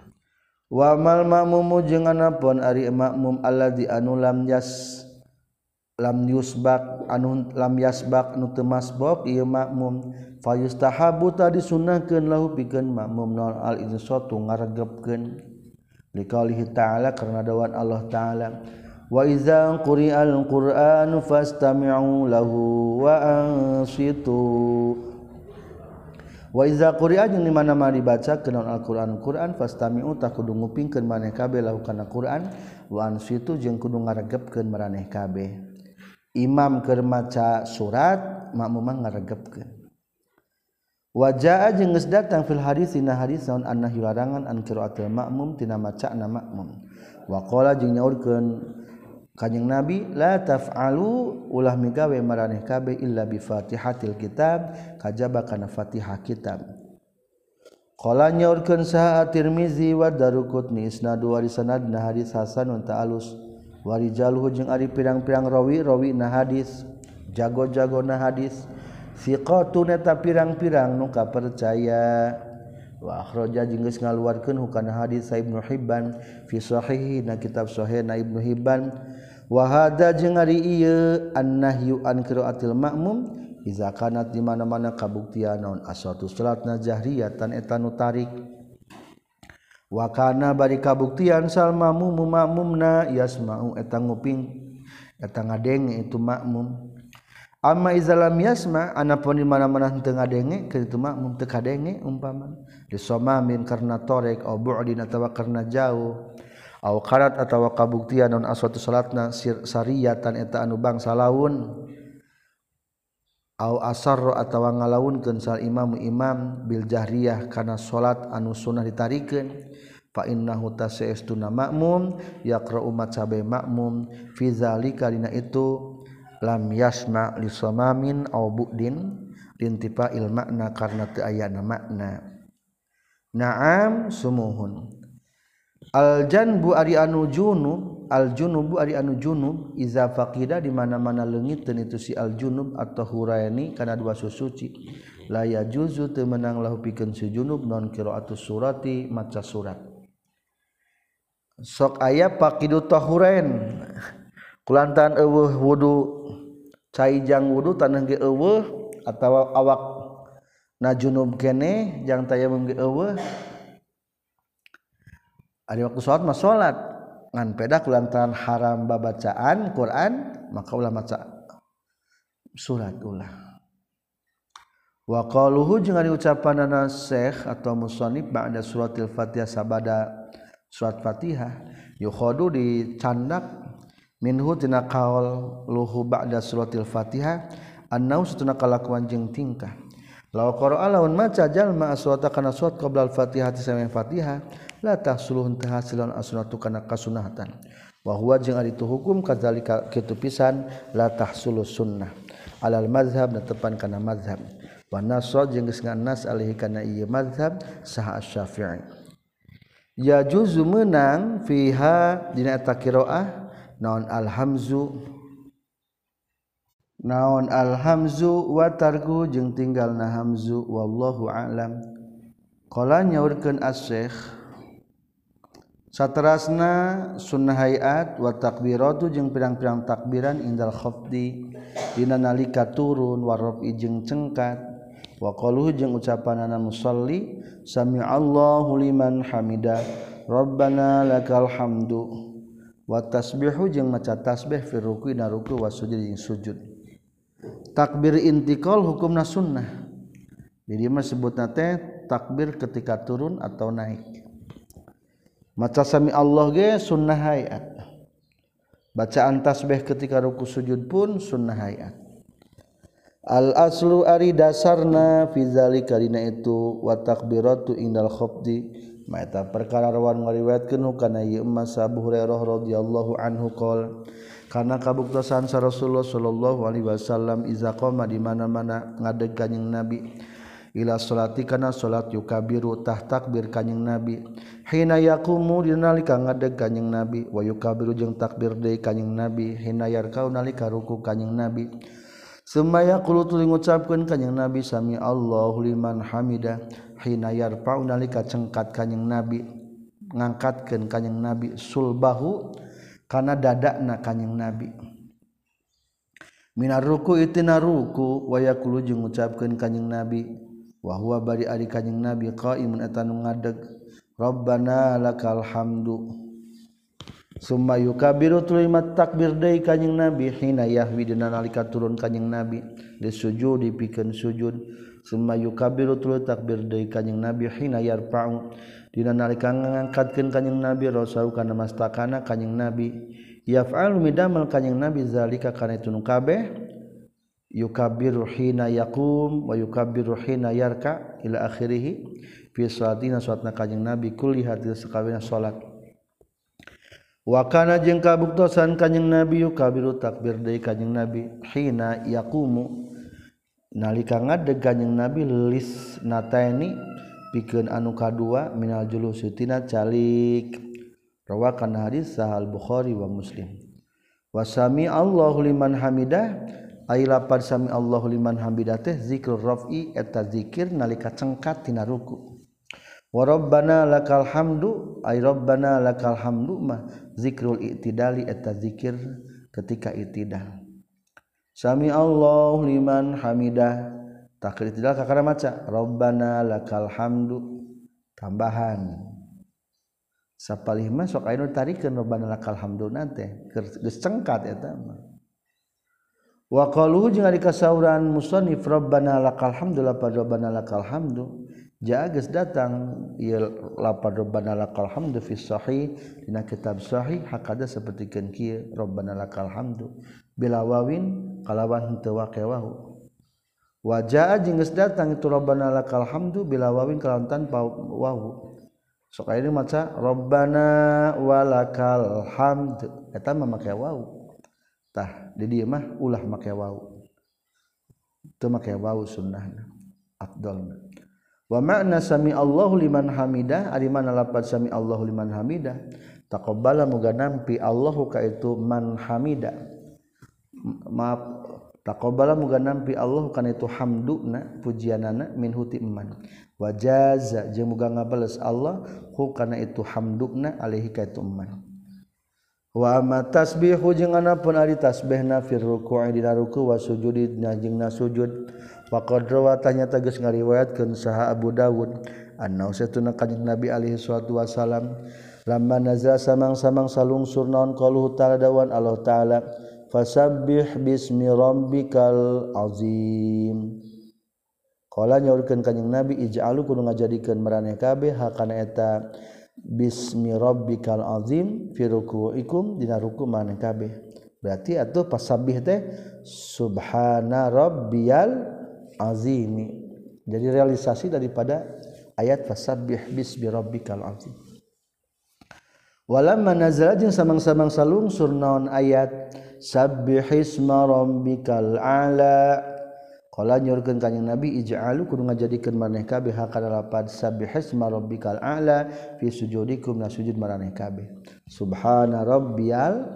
Wamal makmumu jeung anapun ari makmum alladzi anu lam yas lam yusbak anu lam yasbak nu teu masbok ieu makmum fayustahabu tadi sunnahkeun lahu pikeun makmum naon al insatu ngaregepkeun. Liqaulihi ta'ala karena dawan Allah ta'ala. وإذا قرئ القرآن فاستمعوا له وأنصتوا وإذا قرئ jeung di mana-mana dibaca kenaon Al-Qur'an. Qur'an fastami'u tak kudu ngupingkeun maneh kabeh lahu kana Qur'an. Wa ansitu jeung kudu ngaregepkeun maraneh kabeh. Imam keur maca surat makmum ngaregepkeun. Wajaa jeung geus datang fil hadis dina hadis naon anna hiwarangan an qiraatul ma'mum tina maca na ma'mum wa qala jeung nyaurkeun kanyang nabi la taf'alu ulah migawe maraneh kabeh illa bi fatihatil kitab kajaba kana fatihah kitab. Qala nyaurkeun saha at-tirmizi wa daruqutni isnadu wa sanadna hadis hasanun ta'alus wa rijaluhu jeung ari pirang-pirang rawi rawi na hadis jago-jago na hadis. Siqatun eta pirang-pirang nu kapercaya. Wa akhraja jeung geus ngaluarkeun hukana hadis sa Ibnu Hibban fi sahihi na kitab sahih na Ibnu Hibban. wahada jeung ari ieu annahyu an qiraatil ma'mum iza kanat di mana-mana kabuktian naon asatu salatna jahriyatan eta nu tarik. Wa kana bari kabuktian sal ma'mum ma'mumna yasma'u eta nguping eta ngadenge itu ma'mum amma iza lam yasma anapun di mana-mana teu ngadenge kitu ma'mum teu kadenge umpama disomamin karena torek au bu'din atawa karena jauh. karat atau kabuktian non aswatu salatna syariatan eta anu bangsa laun. Aw asarro atau ngalaun kensal imam imam bil jahriyah kana salat anu sunnah ditarikeun. Fa innahu tasestuna makmum yaqra umat sabe makmum fi zalika dina itu lam yasma lisamamin aw bu'din lintipa il makna karena teu aya makna. Na'am sumuhun. Aljanbu Ari anu junub Aljunubu Ari anu junub Iza faqida di mana-mana leungit dan itu si aljunub atau hurani karena dua susuci laya juzu temenang lahu pikeun si junub non qiraatus surati maca surat. Sok aya faqidu tahurain kulantan eueuh wudu cai jang wudu tanah ge eueuh atawa awak na junub kene jang tayamum ge eueuh ari waktu salat mah salat peda lantaran haram babacaan Quran maka ulama surat ulah. Wa ucapan Syekh atau musonib ada suratil Fatihah sabada surat Fatihah yukhodu dicandak minhu tina kaul luhu ba'da suratil Fatihah annau satuna kalakuan jeung tingkah law qara'a lawan maca jalma aswata kana aswat qabla al-fatihah samay fatihah la tahsuluh teu hasilun kana kasunatan wa huwa jeung ari itu hukum kadzalika kitu pisan la tahsulu sunnah. Alal mazhab netepan kana mazhab wa nasra jeung geus nganas alih kana ieu mazhab sah asy-syafi'i. Ya juzu menang fiha dina eta qiraah naon alhamzu? naon alhamzu watargu jeung tinggal na Hamzu wallu alamkala nyaurkan asekh satterasna sunnah hayat watakbirtu jeung pirang-pirang takbiran indal khofdi Dina nalika turun warrab ijeng cengkat. Waqaluhu jeung ucapanana musalli sami Allahu liman hamida Rabbana lakal hamdu wa tasbihu jeung maca tasbih fi ruku'i na ruku' wa sujud jeung sujud. takbir intikal hukumna sunnah. Jadi mah sebutna teh takbir ketika turun atau naik. Maca sami Allah ge sunnah hayat. Bacaan tasbih ketika ruku sujud pun sunnah hayat. Al aslu ari dasarna fi zalika dina itu wa takbiratu indal khafdi Maeta perkara rawan ngariwayatkeun kana ieu Mas Abu Hurairah radhiyallahu anhu qol karena kabuktasan sa Rasulullah Shallallahu Alaihi Wasallam izaqoma di mana-mana ngadeg kanyeng nabi. Ila salati kana salat yukabiru tah takbir kanjing nabi. Hina yaqumu dinalika ngadeg kanjing nabi. Wa yukabiru jeung takbir deui kanjing nabi. Hina yarkau nalika ruku kanjing nabi. Semaya kulo tuli ngucapkeun kanjing nabi sami Allahu liman hamida. Hina yarfa'u nalika cengkat kanjing nabi. Ngangkatkeun kanjing nabi. Sulbahu karena dada na kanyeng nabi Minarruku wa wayakulu jeung ngucapkeun kanjing Nabi. Wa huwa bari ari kanjing Nabi qaimun eta nu ngadeg. Rabbana lakal hamdu. Summa yukabiru tuluy takbir deui kanjing Nabi hina yahwi dina nalika turun kanjing Nabi. Di sujud dipikeun sujud. Summa yukabiru tuluy takbir deui kanjing Nabi hina yarfa'u. Dina nalika ngangkatkeun kanjing Nabi rasul kana mastakana kanjing Nabi. Yaf'alu midamal kanjing Nabi zalika kana itu nu kabeh? Yukabbiru hina yaqum wa yukabbiru hina yarka ila akhirih. Fi salatina salatna kanjing Nabi kulli hadis sakabehna salat. Wa kana jeung kabuktosan kanjing Nabi yukabiru takbir deui kanjing Nabi. Hina yaqumu nalika ngadeg kanjing Nabi lis nataini pikeun anu kadua minal julusutina calik. Rawakan hadis sahal Bukhari wa Muslim. Wasami Allahu liman hamidah. Ai lapar sami Allahu liman hamidah teh zikr raf'i eta zikir nalika cengkat tina ruku. Wa rabbana lakal hamdu ai rabbana lakal hamdu mah zikrul i'tidali eta zikir ketika i'tidal sami Allahu liman hamidah. takrir tidak kakara maca. Rabbana lakal hamdu. Tambahan. Sapalih mah sok aya nu tarikeun Rabbana lakal hamdu nate. Geus cengkat eta mah. Wa qalu jeung ari kasauran musannif Rabbana lakal hamdu lapad Rabbana lakal hamdu. Jaa geus datang ieu lapad Rabbana lakal hamdu fi sahih dina kitab sahih hakada sapertikeun kieu Rabbana lakal hamdu. Bila wawin kalawan teu waqiwahu wajah jenges datang itu Robbana lakal hamdu bila wawin kalau tanpa wawu. Kayak ini maca Robbana walakal hamdu Etam memakai wawu. Tah di dia mah ulah makai wawu. Itu makai wawu sunnah abdul wa makna sami Allahu liman hamidah ari mana lapan sami Allahu liman hamidah? Taqabbala muga nampi Allahu ka itu man hamidah. Maaf taqabbala muga nampi Allah kana itu hamduna pujianana min huti iman wa jaza jeung muga ngabales Allah hu kana itu hamduna alaihi ka itu iman wa ma tasbihu jeung anapun ari tasbihna fir ruku'i dina ruku wa na sujud. Wa qad rawatanya tegas ngariwayatkeun saha Abu Dawud anna satuna kanjeng Nabi alaihi salatu wasalam lamma nazala samang-samang salungsur naon qaluhu ta'ala dawan Allah ta'ala fasabbih bismi rabbikal azim. Kala nyaurkeun kanjing Nabi ij'alu kudu ngajadikeun maraneh kabeh hakana eta bismi rabbikal azim fi ruku'ikum dina ruku maneh kabeh. Berarti atuh fasabbih teh subhana rabbiyal azimi jadi realisasi daripada ayat fasabbih bismi rabbikal azim. Walamma nazala jeung samang-samang salungsur naon ayat sabbihisma rabbikal ala. Qala nyurkeun kanjing nabi ij'alu kudu ngajadikeun maneh kabeh hakana lapad sabbihisma rabbikal ala fi sujudikum na sujud maneh kabeh. Subhana rabbiyal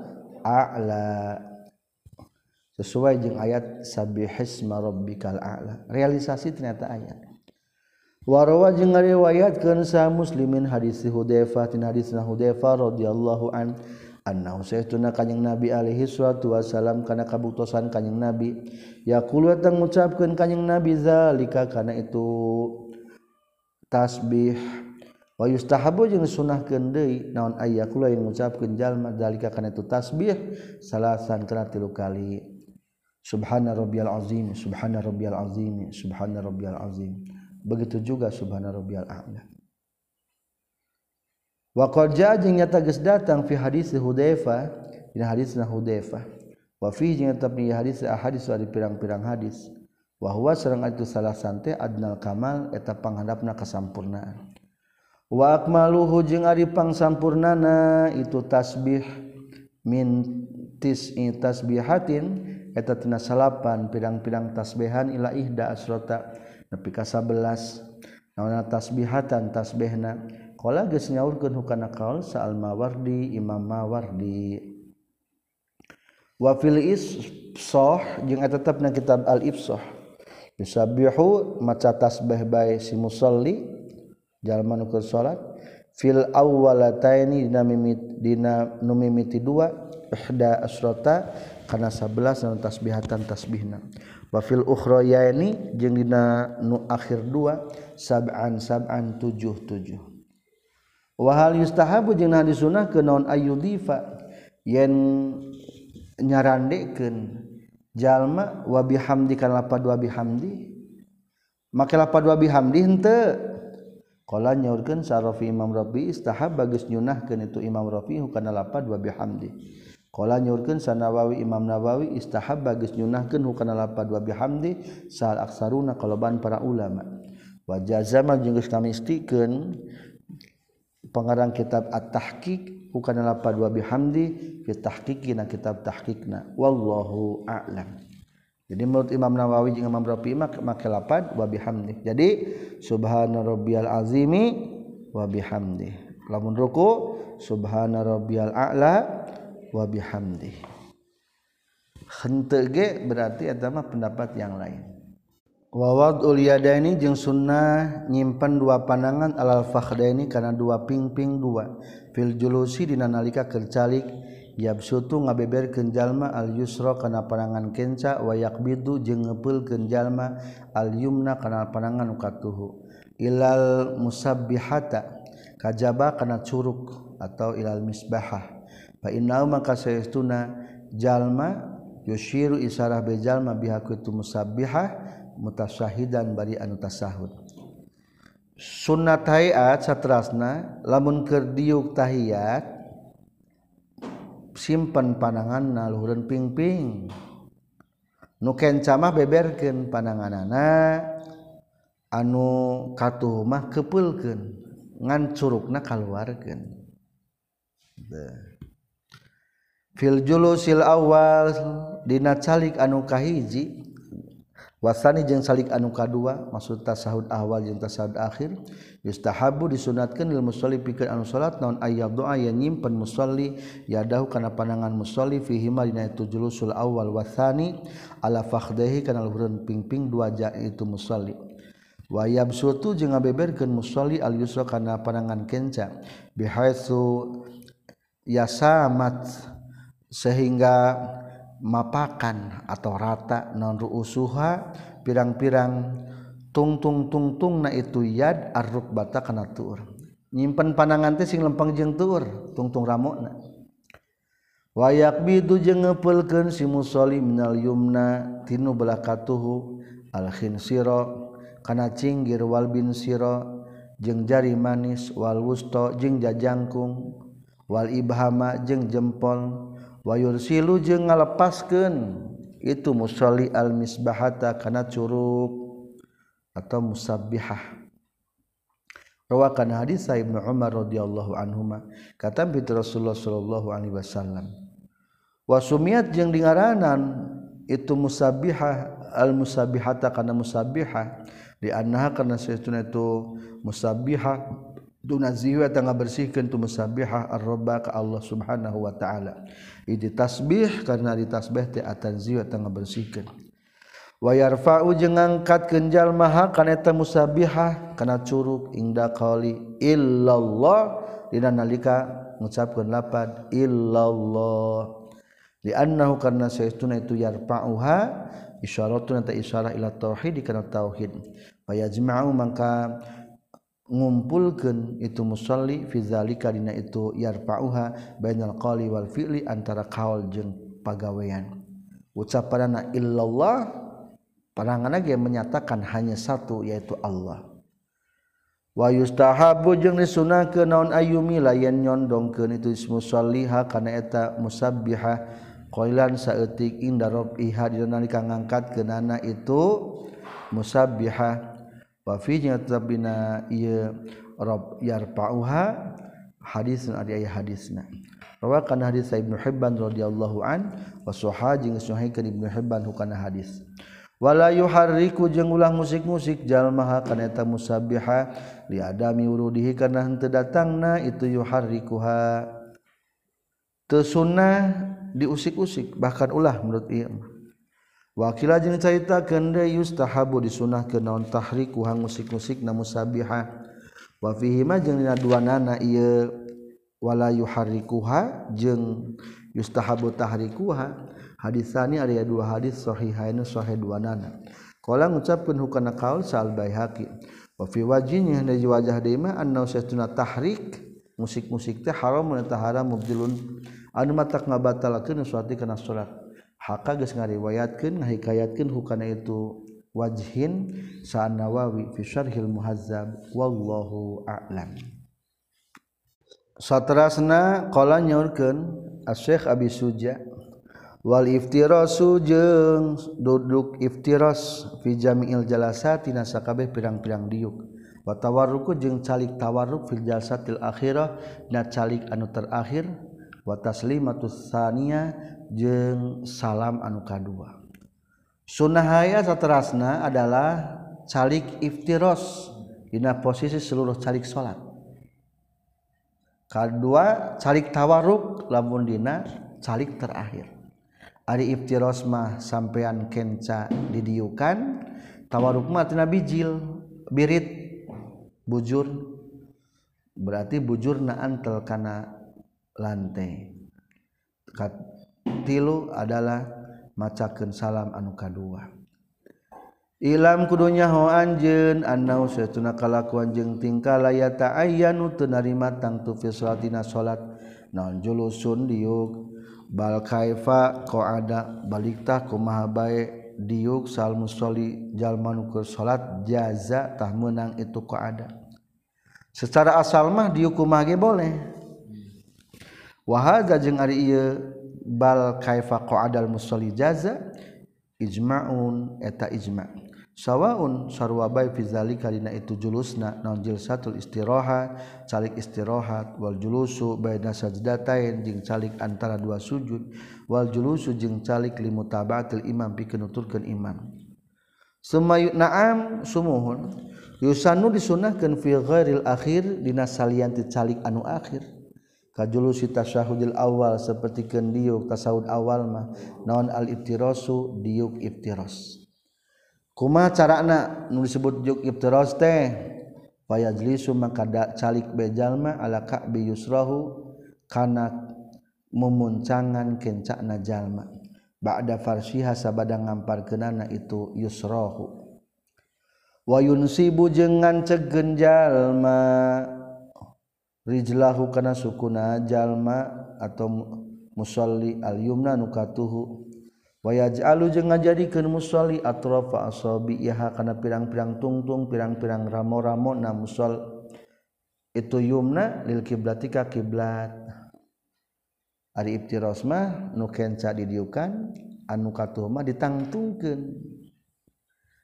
a'la. Sesuai jeung ayat sabbihisma rabbikal a'la. Realisasi ternyata ayat. Warwa jeung ngariwayatkeun sa muslimin hadis Hudzaifah tin hadisna Hudzaifah radhiyallahu an tun kanyeng nabi Alaihi suatu karena kabuktosan kanyang nabi. Ya kulit yang mengucapkan kanyang Nabi zalika karena itu tasbih. Wayustahabu yang sunah kendi, naon ayah kula yang mengucapkan jalma zalika karena itu tasbih salasan kena tilu kali. Subhana rabbiyal azim subhana rabbiyal azim subhana rabbiyal azim. Begitu juga subhana rabbiyal a'la. waqja jeung nyata geus datang fi hadis Hudzaifah dina hadisna Hudzaifah. Wa fi jeung nyata di hadis ahadis di pirang-pirang hadis. Wa huwa sareng itu salah sante adnal kamal eta panghandapna kasampurnaan. Wa akmaluhu jeung ari pangsampurnana itu tasbih min tis'i tasbihatin eta tina salapan pirang-pirang tasbihan ila ihda asrota nepi ka 11 naon tasbihatan tasbihna? Qala geus nyaurkeun hukana qaul sa'al mawardi imam mawardi. Wa fil isfah jeung eta tetepna kitab al ifsah yusabbihu maca tasbih bae si musalli jalma nu salat. Fil awwalataini dina mimit dina nu mimiti dua ihda asrata kana 11 tasbihatan tasbihna. Wafil ukhroya ini jeung dina nu akhir dua sab'an sab'an tujuh tujuh wahal yustahabu jeung nah disunah ke non ayudifa yen nyarandekeun jalma wa bihamdi kana lapad wa bihamdi. Make lapad wa bihamdi henteu. Qala nyaurkeun sarafi imam rafi istahab bagus nyunahkeun itu imam rafi kana lapad wa bihamdi. Kala nyaurkeun sanawawi Imam Nawawi istahab bagus nyunahkeun hukana lapad wa bihamdi sal aksaruna kalaban para ulama. Wa jazama jeung geus namistikeun pengarang kitab at-tahqiq bukan lapad wa bihamdi fi tahqiqina kitab tahqiqna. Wallahu a'lam. Jadi menurut Imam Nawawi jeung Imam Rafi maka lapad wa bihamdi. Jadi subhana rabbiyal azimi wa bihamdi. Lamun ruku subhana rabbiyal a'la wa bihamdi. Henteu ge berarti eta mah pendapat yang lain. wawad uliyadaini jeung sunnah nyimpen dua panangan alal fakhdaini kana dua pingping dua. Fil julusi dina nalika kercalik yabsutu ngabeber kenjalma al yusra kana panangan kenca wayak bidu jeung ngepeul kenjalma al yumna kana panangan ukatuhu ilal musabbihata kajaba kana curuk atau ilal misbahah. Fa maka sayastuna jalma yushiru isarah bejalma bihaku tu musabbihah mutasyahidan bari anu tasahud. Sunnah hayat satrasna lamun keur diuk tahiyat simpen panangan naluhureun pingping. Nu kenca mah beberkeun pananganana anu katuh mah kepeulkeun ngan curugna kaluarkeun fil julusil awal dina calik anu kahiji wasani jeung salik anu kadua maksud tasahud awal jeung tasahud akhir yustahabu disunatkeun lil musolli pikeun anu salat naon ayyab doa yang nyimpen musolli yadahu kana panangan musolli fi ma dina itu julusul awal wasani ala fakhdahi kana luhureun pingping dua ja itu musolli. Wa yabsutu jeung ngabeberkeun musolli al yusra kana panangan kenca bihaitsu yasamat sehingga mapakan atau rata non usuha pirang-pirang tungtung tungtung na itu yad arruk bata kana tur nyimpen panangan teh sing lempeng jeung tur tungtung ramona. Wayak bidu jeung ngepelkeun si musolli minal yumna tinu belakatuhu al khinsira kana cinggir wal bin sira jeung jari manis wal wusta jeung jajangkung wal ibhama jeung jempol wayur silu jeung ngalepaskeun itu musolli al misbahata kana curug atau musabbihah. Rawakan hadis Ibnu Umar radhiyallahu anhuma. Kata bi Rasulullah sallallahu alaihi wasallam wasumiat jeung dingaranan itu musabihah al musabihata kana musabihah di annaha kana saytuna itu musabihah ziwa tangga bersihkeun tu musabbihah ar-rabba ka Allah subhanahu wa ta'ala. Idi tasbih karena di tasbih teh atan ziwa tangga bersihkeun wa yarfa'u jeung ngangkat kenjal maha kana eta musabihah kana curug inda qali illallah. Dina nalika ngucapkeun lapad illallah. Li annahu karna saestuna itu yarfa'uha isyaratun ta isyarah ila tauhid kana tauhid. Fa yajma'u mangka ngumpulkan itu musalli fizalika dina itu yarfa'uha bainal qali wal fi'li antara kaul jeung pagawean. Ucapanna illallah panangan ge menyatakan hanya satu yaitu Allah. Wa yustahabu jeung disunahkeun naon ayumi layan nyondongkeun itu musalliha kana eta musabbiha qailan saeutik inda rabbiha dina nalika ngangkat kenana itu musabbiha wa finya tabina ieu rob yarfa'uha hadisun ari aya hadisna. Rawakan hadis Ibnu Hibban radhiyallahu an wa sahih jeung Ibnu Hibban hukana hadis. Wala yuharriku jeung ulah musik-musik jalma kana eta musabbiha li adami urudihi kana henteu datangna itu yuharrikuha. Teu sunnah diusik-usik bahkan ulah menurut ieu. wakila jeung caita kende yustahabu disunah ke naon tahrik kuhang musik-musik na musabiha. Wa fihima jeung dina duanana ieu wala yuharrikuha jeung yustahabu tahrikuha. Hadisani ari dua hadis sahihain sahih duanana. Qala ngucapkeun hukana qaul sal baihaqi wa fi wajhihi hande wajah deuma anna saytuna tahrik musik-musik teh haram mun tahara mubdilun anu matak ngabatalakeun suatu kana salat Haka geus ngariwayatkeun ngahikayatkeun hukana itu wajhin sa'an Nawawi fi syarhil muhazzab wallahu a'lam. Satrasna qala nyaurkeun Asy-Syaikh Abi Suja wal iftirasu jeung duduk iftiras fi jami'il jalasati nasakabeh pirang-pirang diuk wa tawarruku jeung calik tawarruk fil jalsatil akhirah na calik anu terakhir wa taslimatus saniyah jeung salam anuka2 sunnahaya saterasna adalah calik iftiros Dina posisi seluruh calik salat kedua calik tawarruk lamun dina calik terakhir. Ari iftiros mah sampean kenca didiukan tawarruk mah tina bijil birit bujur. Berarti bujur na antel kana lantai Kat, tilu adalah macaken salam anu kadua. Ilam kudunya ho anjen annau sayatuna kalakuan jeung tingkah laya ayyanu teu narima tang tu fi salatina salat. Naon julusun diuk? Bal kaifa qa'ada balik kumaha bae diuk sal musolli jalma nu salat jaza tah meunang itu qa'ada secara asal mah diuk kumaha ge boleh. wahaza jeung ari ieu bal kaifa qa'adal musalli jaza ijma'un eta ijma' sawaun sarwa bae fi zalika dina itu julusna naon jilsatul istirahat calik istirahat wal julusu baina sajdatain jeung calik antara dua sujud wal julusu jeung calik limutabatil imam pikeun nuturkeun imam. Sumayu na'am sumuhun yusanu disunahkeun fi ghairil akhir dina salianti calik anu akhir. Kajulu tasyahudil awal seperti kendiuk tasawud awal mah naon al iftirasu diuk iftiras kuma carana nu disebut juk iftiras teh fayajlisu maka da calik bejalma ala ka'bi yusrahu kana memuncangan kencakna jalma ba'da farshiha sabada ngamparkeunana itu yusrahu wa yunsibu jeung ngancegen jalma rijlahu kana sukuna jalma atau musalli al yumna nukatuhu wayaj'alu jeung ngajadikeun musalli atrafa asabiha kana pirang-pirang tungtung pirang-pirang ramo-ramo na musal itu yumna lil kiblati ka kiblat. Ari ibtiras mah nu kenca didiukan anu katuh mah ditangtungkeun.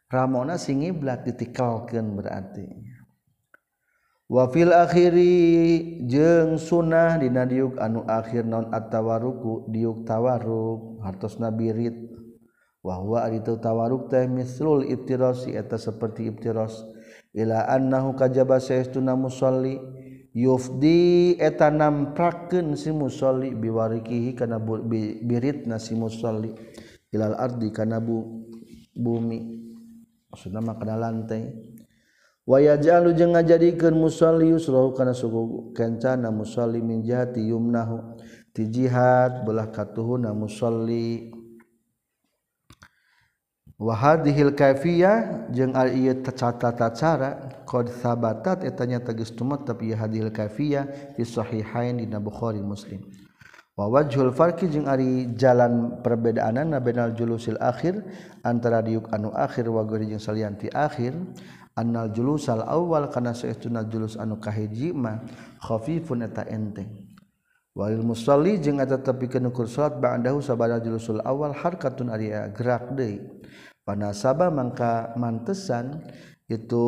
Ramona sing ngiblat ditikalkeun berarti. wafil akhiri jeung sunnah dina diuk anu akhir non at-tawaruku diuk tawaruk hartos nabirit wahwa itu tawaruk teh mislul ibtiros eta seperti ibtiros. Ila annahu kajaba saestuna musalli yufdi eta namprakeun si musalli biwarikihi kana biritna si musalli ilal ardi kana bu, bumi. Maksudna mah kana lantai waya jalu jeung ngajadikeun musalli yusrahu kana suku kencana musalli min jihati yumnahu. Ti jihad belah katuhuna musalli. Wa hadhil kaifiyah jeung al ieu tata cara qad sabatat eta nya tegas tumatep ieu hadhil kaifiyah fi sahihain dina bukhari muslim. Wa wajhul farqi jeung ari jalan perbedaanana bainal julusil akhir antara diuk anu akhir wa jeung salianti akhir annal julusal awal kana saestuna julus anu kahiji mah khafifun eta enteng. Walil musalli jeung eta tepikeun ukur salat ba'dahu sabada julusul awal harkatun ari gerak deui. Panasaba mangka mantesan itu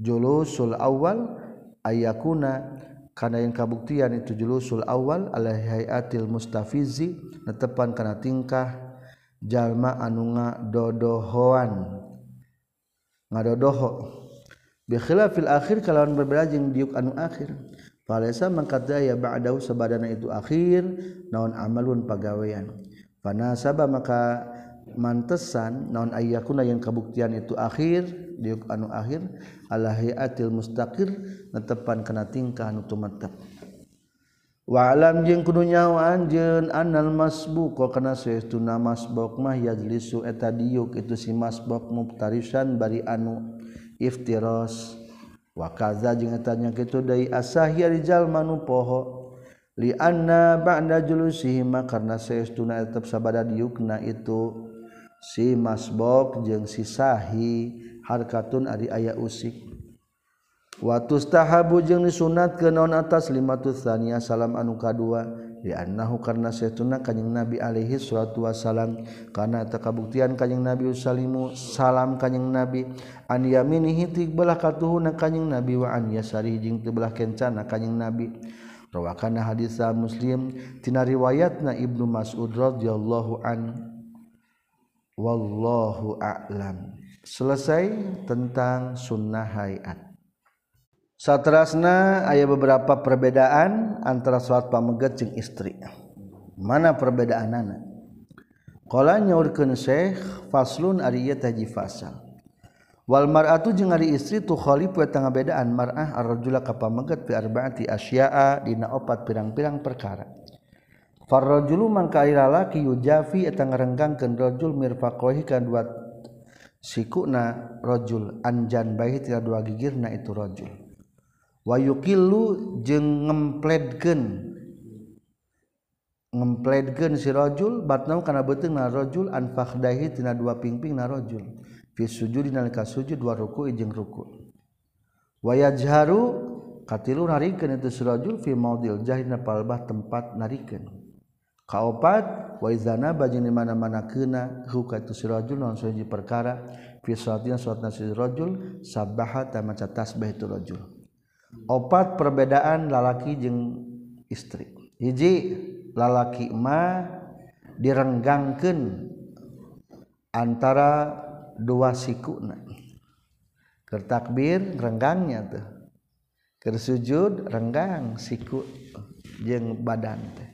julusul awal ayakuna kana yang kabuktian itu julusul awal ala hayatil mustafizi netepan kana tingkah jalma anu ngadodohoan. ngadodoho bikhila fil akhir kalawan berbeda jeung diuk anu akhir. Falesa mangkat ya ba'dahu sabadana itu akhir naon amalun pagawean. Fanasaba maka mantesan naon ayyakuna yang kabuktian itu akhir diuk anu akhir alahiatil mustaqir netepan kana tingkah anu tumetep. walam jeung kudunyawa anjeun anal masbuk kok kana seestuna masbuk mah yajlisu eta diuk itu si masbuk muftarisan bari anu iftiros. Wa kaza jeung eta nya kitu deui asahya rijal manu poho li anna ba'da julusihi ma karna saestuna tetep sabada diukna itu. Si masbok jeung si sahi harkatun ari aya usik. Watustahabu jeung disunat ke naon atas lima tusannya salam anu kadua dianahu karena setuna kanjing Nabi Alaihi salatu wasalam karena tak kabuktian Nabi usalimu salam kanjing Nabi an yaminihi tibbelah katuhuna kanjing Nabi wa an yasari jeung tibbelah kencana kanjing Nabi. Rawakana hadis Muslim tina riwayatna Ibnu Mas'ud radhiyallahu an. Wallahu a'lam. Selesai tentang sunnah hayat. Satrasna ada beberapa perbedaan antara salat pamegat jeung istri. Mana perbedaan anak? Qala nyaurkeun Syekh faslun ari taji fasal. Wal mar'atu jeung ari istri tu khalifu eta ngabedaan mar'ah ar-rajula ka pamegat fi arba'ati asya'a dina opat pirang-pirang perkara. Farrajulu mangka lalaki yujafi eta ngarenggangkeun rajul mirfaqohi ka dua sikuna rajul anjan bahi tina dua gigirna itu rajul wayukilu jeung ngempledkeun ngempledkeun si rajul batnau kana beuteung na rajul an fakhdahi tina dua pingping na rajul. Fi sujud nalika sujud wa ruku jeung ruku. Wayajharu katilu narikeun itu si rajul fi maudil jahri palbah tempat narikeun. Kaopat wa izana di mana-mana keuna huka itu si rajul naon suji perkara. Fi salatna salatna si rajul sabaha ta maca tasbih itu rajul. opat perbedaan lalaki jeung istri. Hiji lalaki ma direnggangkan antara dua siku. Kertakbir renggangnya tuh kersujud renggang siku jeng badan teh.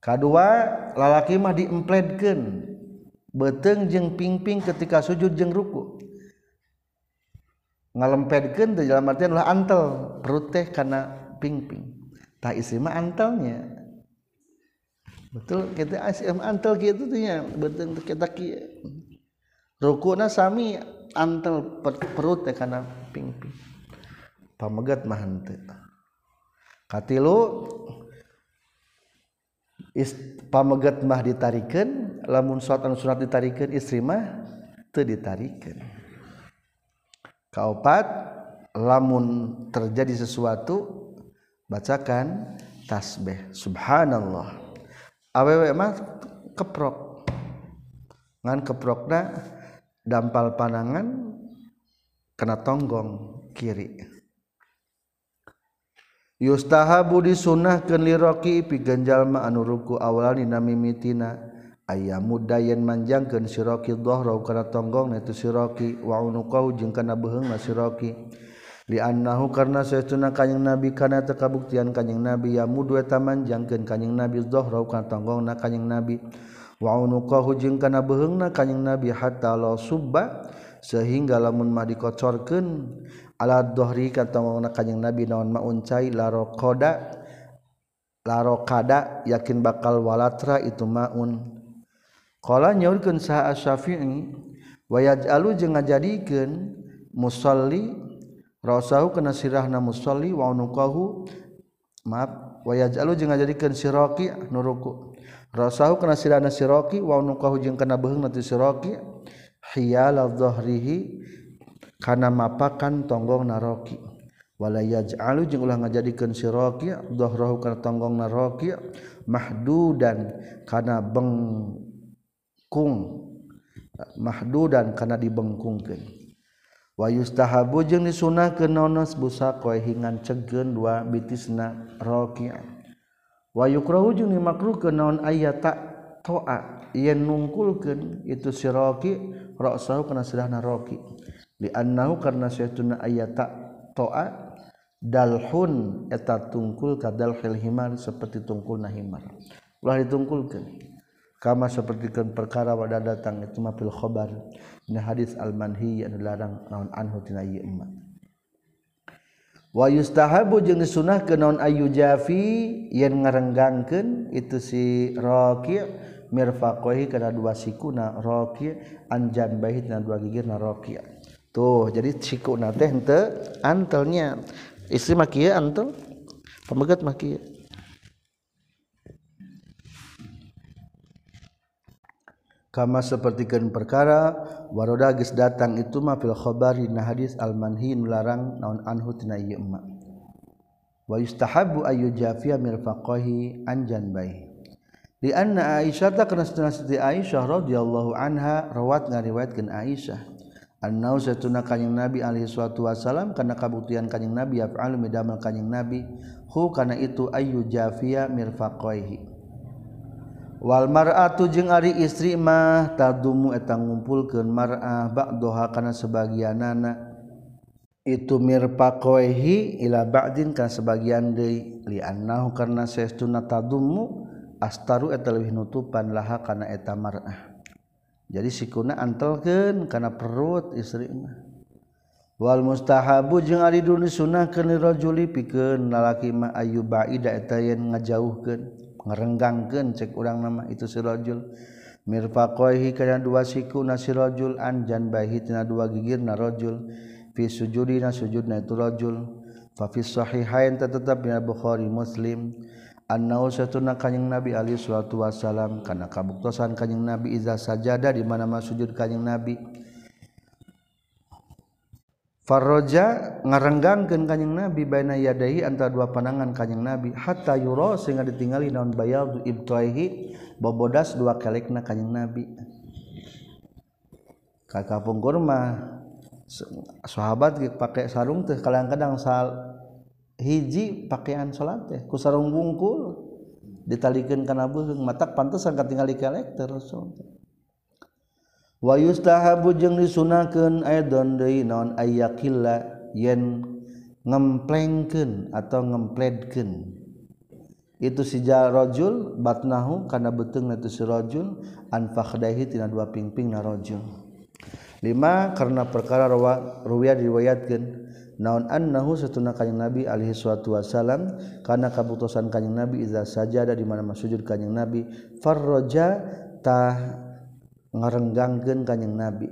Kedua lalaki mah diempledkan beteng jeng pingping ketika sujud jeng ruku. Ngalempedkan di dalam artian lah antel perut teh karena pingping. Tak isi mah antelnya. Betul kita isi mah antel gitu tuh ya beteng kita kia ruku na sami antel perut teh karena pingping. Pamegat mah henteu. Katilu pamegat mah ditarikan lamun surat anu surat ditarikan istri mah teu ditarikan kaopat lamun terjadi sesuatu bacakan tasbih. Subhanallah. Awewe mah keprok. Ngan keprokna dampal panangan kena tonggong kiri. Yustahabu disunahkeun li roki pi ganjalma anu ruku awalan dina mimitina aya muda yen manjangkeun siroki dhahra kana tonggong itu siroki. Wa unuqau jeung kana beheungna siroki. Li annahu karna saestuna kanjing nabi kana teu kabuktian kanjing nabi ya mudu eta manjangkeun kanjing nabi dhahra kana tonggongna kanjing nabi. Wa unuqahu jeung kana beheungna kanjing nabi hatta la subba sehingga lamun mah dikocorkeun ala dhahri kana tonggongna kanjing nabi naon maun cai laroqada larokada yakin bakal walatra itu maun Kala nyaurkeun saha Asy-Syafi'i wa yaj'alu jeung ngajadikeun musalli rasahu kana sirahna musalli waunukahu maaf wa yaj'alu jeung ngajadikeun siraqi nuruku rasahu kana sirahna si Raqi wa unuqahu jeung kana beungna ti si Raqi hiyala dhahrihi kana mapakan tonggong naraki wala yaj'alu jeung ulah ngajadikeun si Raqi dhahrahu kana tonggong naraki mahdudan kana beng kung mahdu dan karena dibengkungkan wayustahabu jeung disunahkeun nonos busaqoy hingan cegen dua bitisna raqi'a wayukrahu jeung dimakruhkeun naon aya tak toa yen nungkulkeun itu si raqi ra'sahu kana sirahna raqi li annahu karna saytuna aya toa dalhun eta tungkul kadal himar seperti tungkulna himar. Ulah ditungkulkeun. kama sapertikeun perkara wada datang itu mah fil khabar. Dina hadis al manhi anu larang naon anhu tina ieu emma wa yustahabu jeung disunahkeun naon ayu jafi yen ngarenggangkeun itu si raqi mirfaqahi kana dua sikuna raqi anjan bahi tina dua gigirna raqi tuh jadi sikuna teh henteu antelnya. Istri mah kieu antel pemegat mah kieu. Kama sepertikan perkara waroda geus datang itu mah fil khabari na hadis al manhi melarang naon anhu tina ieu emma wa yustahabu ayu jafiya mirfaqahi anjan bai di anna aisyah ta kana Siti aisyah radhiyallahu anha rawat ngariwayatkeun aisyah. Tun kanyeng nabi alhi suatu Wasallam karena kabuktian kanyeng nabi yafalmidamel kanyeng nabi hu karena itu ayu Jafiya mirfaqohi Walmaratu jeung Ari istri mah tadumu etang ngumpulkeun marah bak doha karena sebagian itu mirpakohi ila ba'din kan sebagian deui li'annahu karena saestuna tadumu astaru eta leuwih nutupan laha kana eta mar'ah. Jadi sikuna antelkeun kana perut istri mah. Wal mustahabu jeung ari dunu sunah keun rajuli pikeun lalaki mah ayu ba'ida eta yen ngajauhkeun. ngerenggangkeun cek urang nama itu si rajul. Mirfaqaihi kana dua siku na si rajul an janbahi tina dua gigirna rajul. Fi sujudina sujudna itu rajul. Fa fi sahihain tetap dina bukhari muslim. Annau satuna kanjing nabi alaihi salatu wasalam kana kabuktosan kanjing nabi iza sajada di mana-mana sujud kanjing nabi. Farroja ngarenggangkeun kanjing Nabi baina yadahi antara dua pandangan kanjing Nabi hatta yura sehingga ditingali naon bayadu ibtaihi bobodas dua kelekna kanjing Nabi. Kakapung kurma sahabat pakai sarung teh kadang-kadang sal hiji pakaian salat teh ku sarung bungkul ditalikeun kana beuheung matak pantesan katingali kelek terus. wayustahabu jeung disunakeun aidon deui naon ayyakilla yen ngemplengkeun atau ngempledkeun. Itu sija rajul batnahu kana beteungna itu si rajul an fakhdahi tina dua pingpingna rajul lima karena perkara rawa ruwiyah diriwayatkeun naon annahu satuna kanjing nabi alaihi salatu wasalam kana kabutusan kanjing nabi iza sajada di mana sujud kanjing nabi farraja tah ngarenggangkeun kanjing Nabi.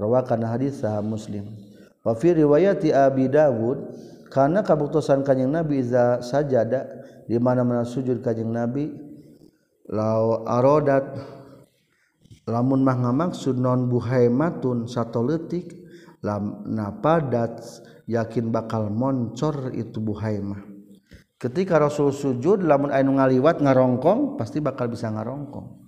Rawakan hadis sah Muslim. Wa fi riwayati Abi Dawud kana kabuktosan kanjing Nabi iza sajada di mana-mana sujud kanjing Nabi lau arodat. Lamun mah ngamaksud non buhaimatun satoletik lam napadat yakin bakal moncor itu buhaimah. Ketika Rasul sujud lamun anu ngaliwat ngarongkong pasti bakal bisa ngarongkong.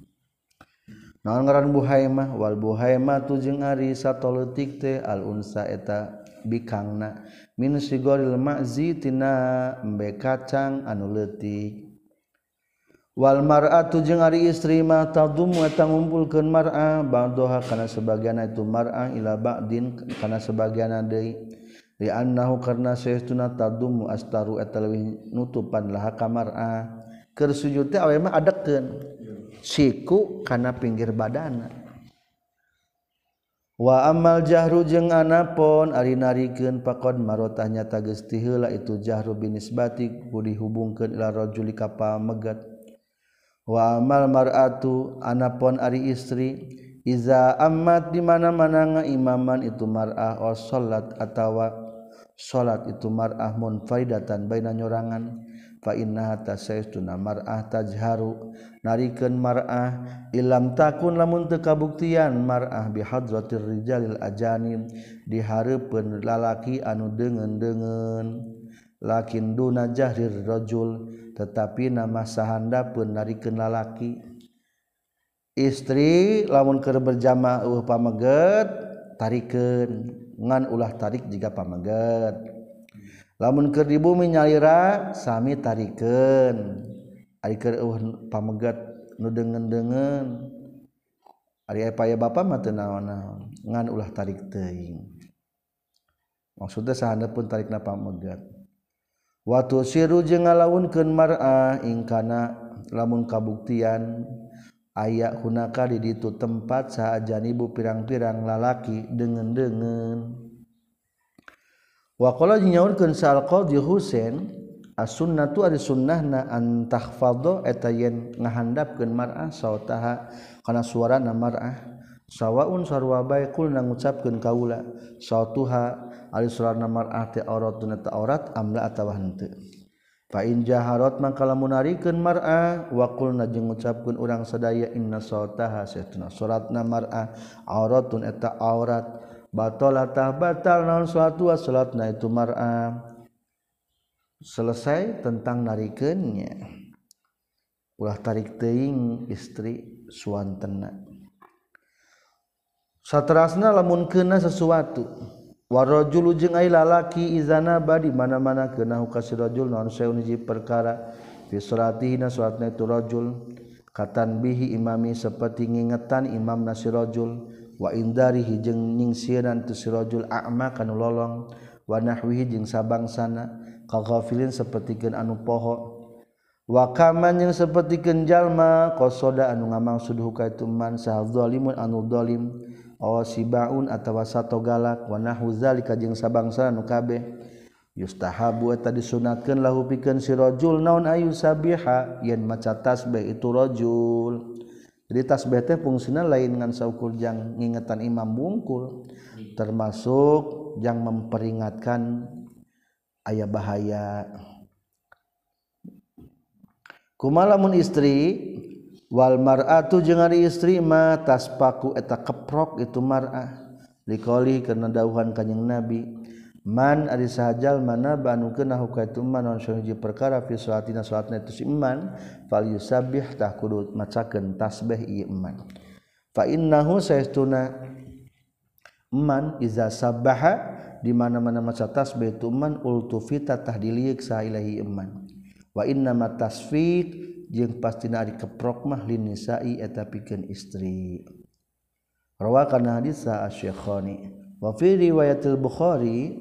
ngaran buhaimah wal buhaimah tu jeung ari satoleutik teh al unsa eta bikangna. Min sigoril ma'zi tina embe kacang anu leutik. Wal mar'atu jeung ari istri ma tadum wa ngumpulkeun mar'a ba'daha kana sebagianna itu mar'a ila ba'din kana sebagianna deui. Li annahu karna sayyiduna tadum astaru eta leuwih nutupan laha ka mar'a. Keur sujud teh awe mah adegkeun siku karena pinggir badana. Wa amal jahru jeung anapon ari narikeun pakon marotahnya geus tiheula itu jahru binisbati ku dihubungkeun ila rajuli ka pamegat wa amal mar'atu anapon ari istri iza amat di mana-mana ngaimaman itu mar'ah o salat atawa salat itu mar'ah munfaidatan baina nyorangan. marah tajharu. Narikeun marah Ilam takun lamun tekabuktian marah bihadrotir Rijalil ajanin dihareupeun lalaki anu dengen-dengen lakin duna jahrir rajul tetapi nama sahanda pun lalaki. Istri lamun keur berjamaah uh pameget tarikan ngan ulah tarik jika pameget. lamun keur di bumi nyalira sami tarikeun. Ari eueuh pamegat nu deungen-deungen ari paya bapa mata naon-naon ngan ulah tarik teuing. Maksudna sahandap pun tarikna pamegat. Watu siru jeung ngalawunkeun mar'ah ingkana lamun kabuktian aya hunaka di ditu tempat saajanibu pirang-pirang lalaki dengan-dengan waurkan salqdi Husein as-sunnah tu ada sunnahna antahfadho eta yen ngahandapkeun mar'ah sautaha kana suarana mar'ah. Sawaun sarwa bae kul ngucapkeun kaula sautuha ari suarana mar'ah teh ta aurat amla atawa henteu fa in jaharat mangka lamun narikeun mar'ah wa qulna jeung ngucapkeun urang sadaya inna sawtaha satuna suratna mar'ah auratun eta aurat. batalatah batal naon suatu salatna itu mar'a. Selesai tentang narikeunnya ulah tarik teing istri suantenna satrasna lamun kena sesuatu. Warajul jeung ai lalaki izanaba di mana-mana kena ka rajul naon saeun hiji perkara. Fi salatihina salatna itu rajul. Katan bihi imami seperti ngingetan imam nasirajul wa indarihi jeung nyingsiran tu sirajul a'ma kanu lolong. Wa nahwihi jeung sabangsana ka ghafilin sapertikeun anu poho. Wa kaman jeung sapertikeun jalma qasada anu ngamangsud ka itu man sahadzalimun anu zalim aw sibaun atawa sato galak wa nahwu zalika jeung sabangsana nu kabeh. Yustahabu eta disunatkeun lahu pikeun sirajul naon ayu sabiha yen maca tasbih itu rajul. jadi tasbih teh fungsina lain ngan saukur jang ngingetan imam bungkul termasuk yang memperingatkan ayah bahaya. Kumalamun istri wal mar'atu jeung ari istri ma taspaku eta keprok itu mar'ah dikoli karena dauhan kanjing nabi. man ari sahajal mana banu kena hukaitum man non sunuji perkara fi salatina salatna itu iman fal yusabbih tah kudu macakeun tasbih ieu iman. Fa innahu saestuna man iza sabbaha di mana-mana maca tasbih itu iman ultufita tah sa ilahi iman. Wa inna ma tasfiq jeung pastina ari keprok mah linisai eta pikeun istri. Rawakan hadis sa asy-syekhani wa fi riwayatil bukhari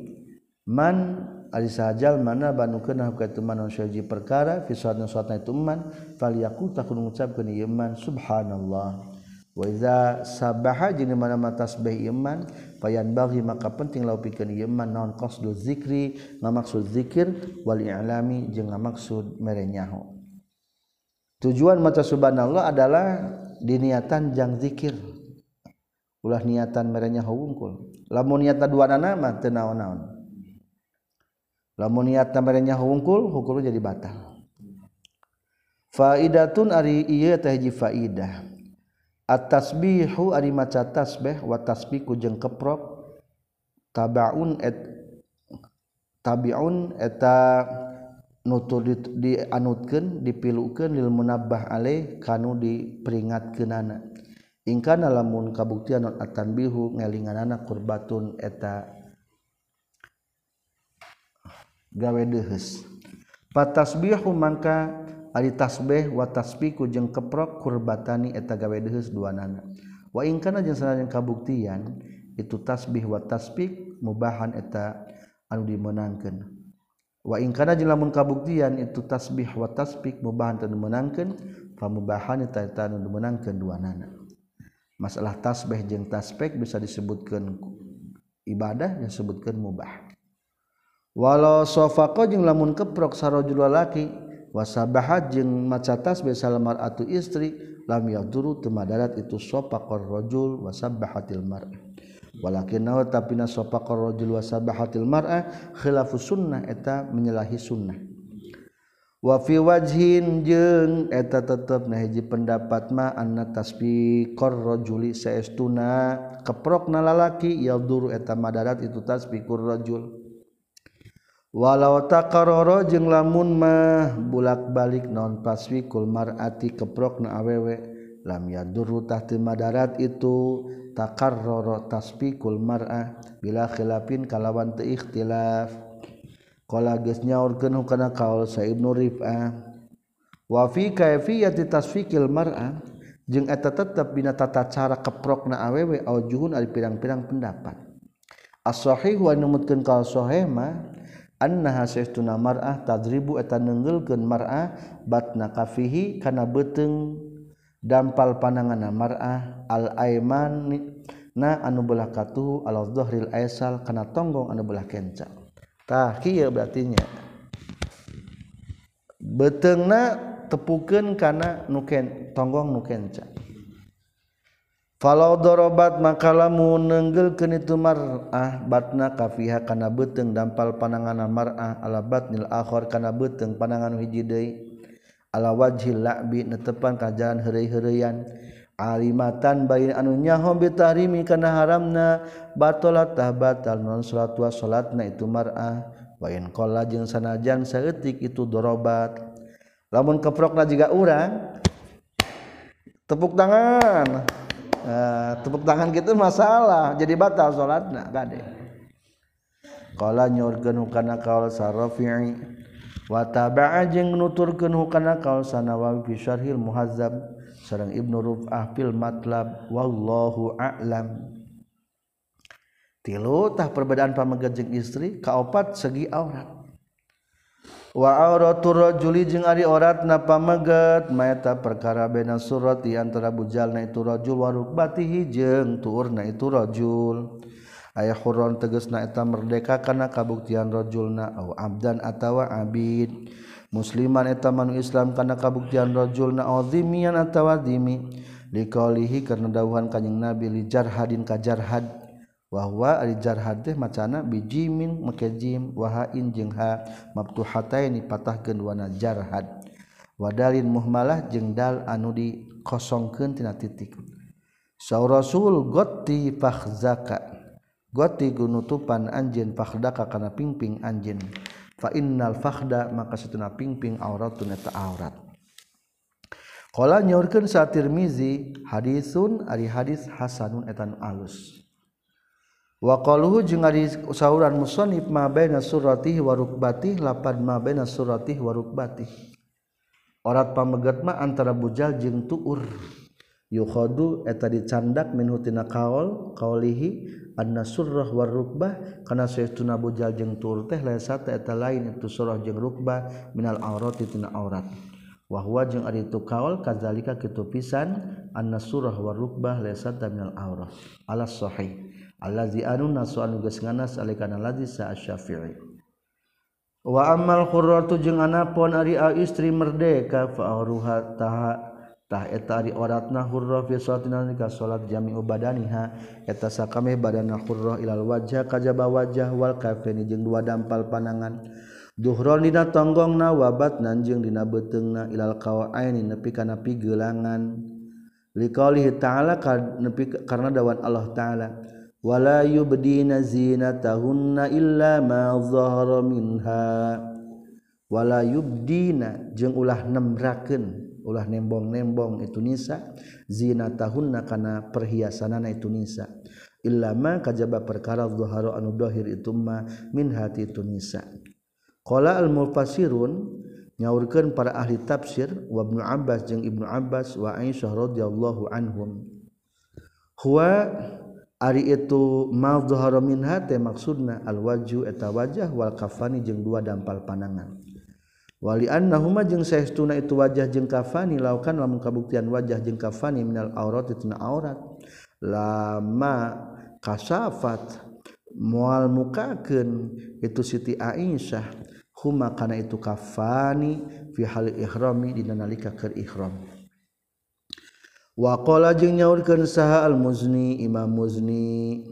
man ari sajal mana banukeun ka itu man syajib perkara fi suatu suatu itu man falyaqul takun ngucapkeun ieu man subhanallah. Wa iza sabaha jeung mana ma tasbih iman payan bagi maka penting lau pikeun ieu man naon qasdu zikri ngamaksud zikir wal i'lami jeung ngamaksud merenyaho tujuan maca subhanallah adalah diniatan jang zikir ulah niatan merenya hawungkul. Lamun niatna dua nama teu naon-naon. Lamun niatna merenya hawungkul hukum jadi batal. Faidatun ari ieu teh hiji faidah. At-tasbihu ari maca tasbih wa tasbiku jeung keprok. Tabaun et tabiun eta nutur di, dianutkeun dipilukeun lil munabbah alaih kanu diperingatkeunana. ingkana lamun kabuktian non atan bihu ngelingan anak kurbatun eta gawe dehes patasbihu mangka ari tasbih wa tasbiku jeung keprok kurbatani eta gawe dehes dua nana wa ingkana jeung sanajan kabuktian itu tasbih wa tasbik mubahan eta anu dimenangkeun. Wa ingkana jeung lamun kabuktian itu tasbih wa tasbik mubahan teu dimenangkeun pamubahan eta eta anu dimenangkeun dua nana masalah tasbih jeung taspek bisa disebutkan ibadah disebutkan mubah. Walau sofako jeung lamun keprok sarojul lalaki wasabahat jeung maca tasbih salamar atu istri lam yaduru temadarat itu sofakor rojul wasabahatil mar'ah. Walakin nahu tapina sofakor rojul wasabahatil mar'ah khilafu sunnah eta menyalahi sunnah. wafi wajhin jeung eta tetep nahiji pendapat ma anna tasbihur rajuli saestuna keprokna lalaki yaduru eta madarat itu tasbihur rajul walau takaroro jeung lamun mah bulak balik non paswikul marati keprokna awewe lam yaduru tahti madarat itu takarroro tasbihul mar'ah bila khilafin kalawan teu ikhtilaf. nyaurkeun kana kaul sa Ibnu Rif'ah wa fi kayfiyati tasfikil mar'a jeung eta tetep dina tata cara keprokna awewe aujuhun ari pirang-pirang pendapat. As-sahih wa numutkeun kaul sahih mah annaha sayyiduna mar'ah tadribu eta neunggeulkeun mar'ah batna kafihi kana beteng dampal pananganna mar'ah al-aiman na anu belah katuhu al-dhahril aisal kana tonggong anu belah kenca tah kieu berarti nya betengna tepukeun kana nuken tonggong nukenca Falau dorobat makalamu lamun nenggilkeun itu mar'ah batna kafiha kana beteng dampal pananganan mar'ah ala batnil akhir kana beteng panangan hiji deui. Ala wajhil la'bi netepan ka jalan heureuy-heureuyan alimatan bayin anu nyahom bitarimi kana haramna batalatah batal non salat wa salatna itu mar'ah. Wa in qalla jeung sanajan saeutik itu dorobat. Lamun keprokna jiga urang tepuk tangan. Uh, tepuk tangan gitu masalah jadi batal salatna gade. Qala nyorkeun kana kaul sarafi'i. Wa taba'a jeung nuturkeun kana kaul sanawawi fi syarhil muhazzab. sareng Ibnu Ruf'ah fil matlab wallahu a'lam. Tilu tah perbedaan pamegat jeung istri kaopat segi aurat. Wa auratur rajuli jeung ari auratna pamegat maeta perkara bena surat di antara bujalna itu rajul wa rukbatihi jeung tuurna itu rajul. Aya hurun tegasna eta merdeka kana kabuktian rajulna au abdan atawa abid. musliman eta manu Islam kana kabuktian rajul na azimian atawa azimi karena dawuhan kanjing Nabi li jarhadin ka jarhad. Wa huwa al macana bijimin make jim wa hain jeung ha maftuhataini patah wana jarhad. Wadalin muhmalah jeung dal anu di kosongkeun tina titik. Sau Rasul gotti fakhzaka. Gotti gunutupan anjeun fakhdaka kana pingping anjeun. fa innal fakhda maka satuna pingping auratun eta aurat. Qala nyorkeun sa Tirmizi hadisun ari hadis hasanun etan alus. Wa qaluhu jeung ari sauran musannif ma baina surratih wa rukbatih lapan ma baina surratih wa rukbatih. Orat pamegat mah antara bujal jeung tuur. yukhodu eta dicandak minhutina kaol kaolihi anna surrah war rukbah kana sayyiduna bujal jeung tur teh lain eta lain itu surrah jeung rukbah minal aurati tina aurat. Wa huwa jeung ari itu kaol kadzalika kitu pisan anna surrah war rukbah lain satu minal aurah ala sahih. Allazi anu nasu anu geus nganas alikana ladzi sa asy-syafi'i wa amal qurratu jeung anapon ari istri merdeka fa auruha taha tah eta dioratna hurrah fi salatina nika salat jami ubadaniha eta sakame badana hurrah ilal wajah kajaba wajah wal kafeni jeung dua dampal panangan duhron dina tonggongna wabat nanjing dina beteungna ilal qawaini nepi kana pigelangan liqaulihi ta'ala nepi karena dawan Allah taala. Wala yubdina zinatahunna illa ma dhahara minha. Wala yubdina jeung ulah nemrakeun. ulah nembong-nembong itu nisa zina tahunna kana perhiasanana itu nisa. Illama kajaba perkara dhuharu anu dhahir itu ma min hati itu nisa. Qala al mufassirun nyaurkeun para ahli tafsir wa Ibnu Abbas jeung Ibnu Abbas wa Aisyah radhiyallahu anhum. Huwa Ari itu mal dhuhara min hate maksudna al waju eta wajah wal kafani jeung dua dampal panangan Waliannahuma jeung saestuna itu wajah jeung kafani laukan lamun kabuktian wajah jeung kafani minal aurat tina aurat. Lama kasafat mual mukakeun itu Siti Aisyah huma kana itu kafani fi hal ihrami dina nalika keur ihram. Wa qala jeung nyaurkeun saha al-Muzni Imam Muzni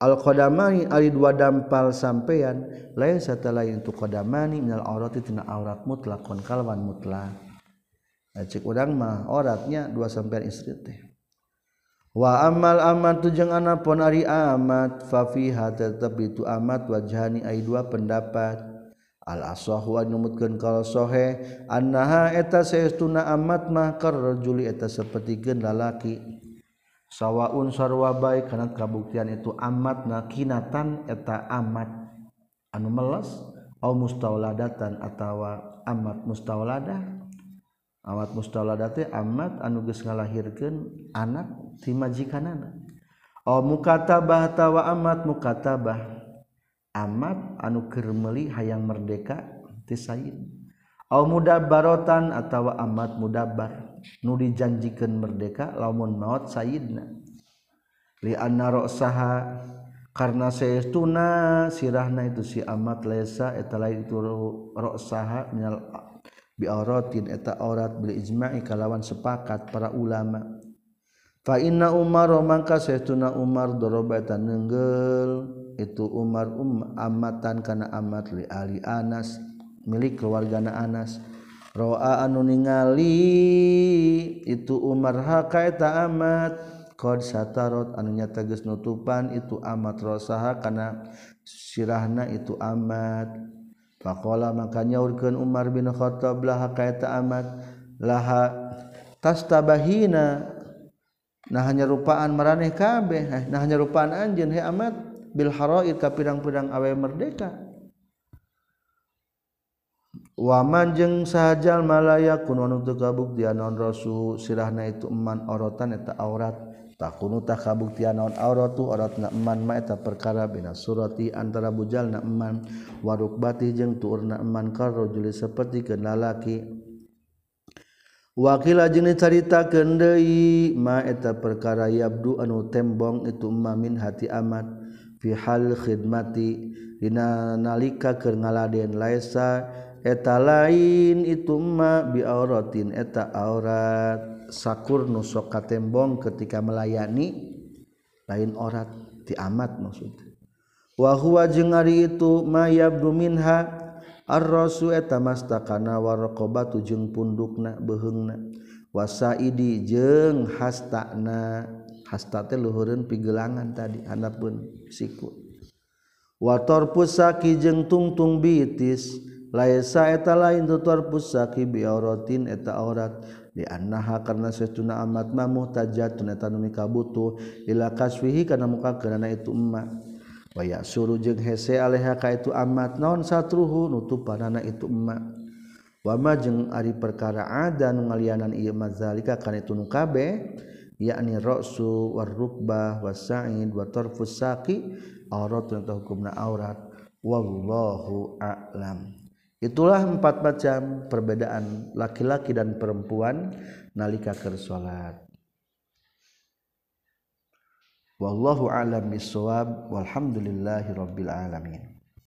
Alqdamani ari dua dampal sampeyan lain setelah itu qdamani minal aurati tina aurat mutlak kon kalwan mutlak. Nah, cik udang mah auratnya dua sampeyan istri teh. Wa amal amat tu jeung anapun ari amat fa fiha tetep itu amat wajhani ai dua pendapat. Al asah wa numutkeun kalau sohe annaha eta saestuna amat mah karrajuli eta sapertikeun lalaki. sawaun sarwabai karena kabuktian itu amat nakinatan eta amat anu meles au mustauladatan atawa amat mustauladah amat mustauladati amat anu geus ngalahirkeun anak ti majikanana. Au mukatabah tawa amat mukatabah amat anu keur meuli hayang merdeka ti Oh au mudabbarotan atawa amat mudabbar nu dijanjikan merdeka lamun maut li lianna saha karena seestuna sirahna itu si amat lesa eta lain itu roksaha minal eta aurat bil ijma'i kalawan sepakat para ulama. Fa inna umar mangka seestuna umar doroba eta nenggel itu umar um amatan kana amat li ali anas milik keluargana anas. roa anu ningali itu Umar hakaeta amat. Qad satarot anu nyata geus nutupan itu amat rosaha kana sirahna itu amat. Faqala maka nyaurkeun Umar bin Khattab lah hakaeta amat? Laha tastabahina? Nah hanya rupaan maraneh kabeh. Eh, nah hanya rupaan anjeun he amat bil haraid ka pirang-pirang awe merdeka. waman jeng sajajal Malaya kunon untuk kabuktian non rasul sirahna itu eman orotan eta aurat. Tak kunu tak kabuktian non aurat tu orat naman maeta ma eta perkara bina surati antara bujal naman waruk bati jeung tuur naman karo juli seperti kenalaki wakil ajeng carita kendei ma eta perkara yabdu anu tembong itu mamin hati amat. Fi hal khidmati dina nalika keur ngaladen laisa eta lain itu ma bi biauratin eta aurat. Sakur nusok katembong ketika melayani lain orat tiamat maksud wahwa jeung ari itu mayabdu minha arrosu eta mastakana warqobatu jeung pundukna beheungna. Wasaidi jeung hastana hasta teh luhureun pigelangan tadi handapun siku. Wator pusaki jeng tungtung bitis laisa eta lain tutuar pusaki biaurotin eta aurat. Di annaha karena setuna amat mamuh tajatun eta nu mikabutuh. Ila kaswihi kana muka karena itu emak. Waya suruh jeung hese aleha ka itu amat. Naon satruhu? Nutupanana itu emak. Wama jeung ari perkara ada nu ngalianan ieu mazalika kana itu nu kabeh yakni ra'su warrukbah wasa'id wa tarfus saqi aurat atau hukumna aurat. Wallahu a'lam. Itulah empat macam perbedaan laki-laki dan perempuan nalika keur salat wallahu a'lam bissawab. Walhamdulillahi rabbil alamin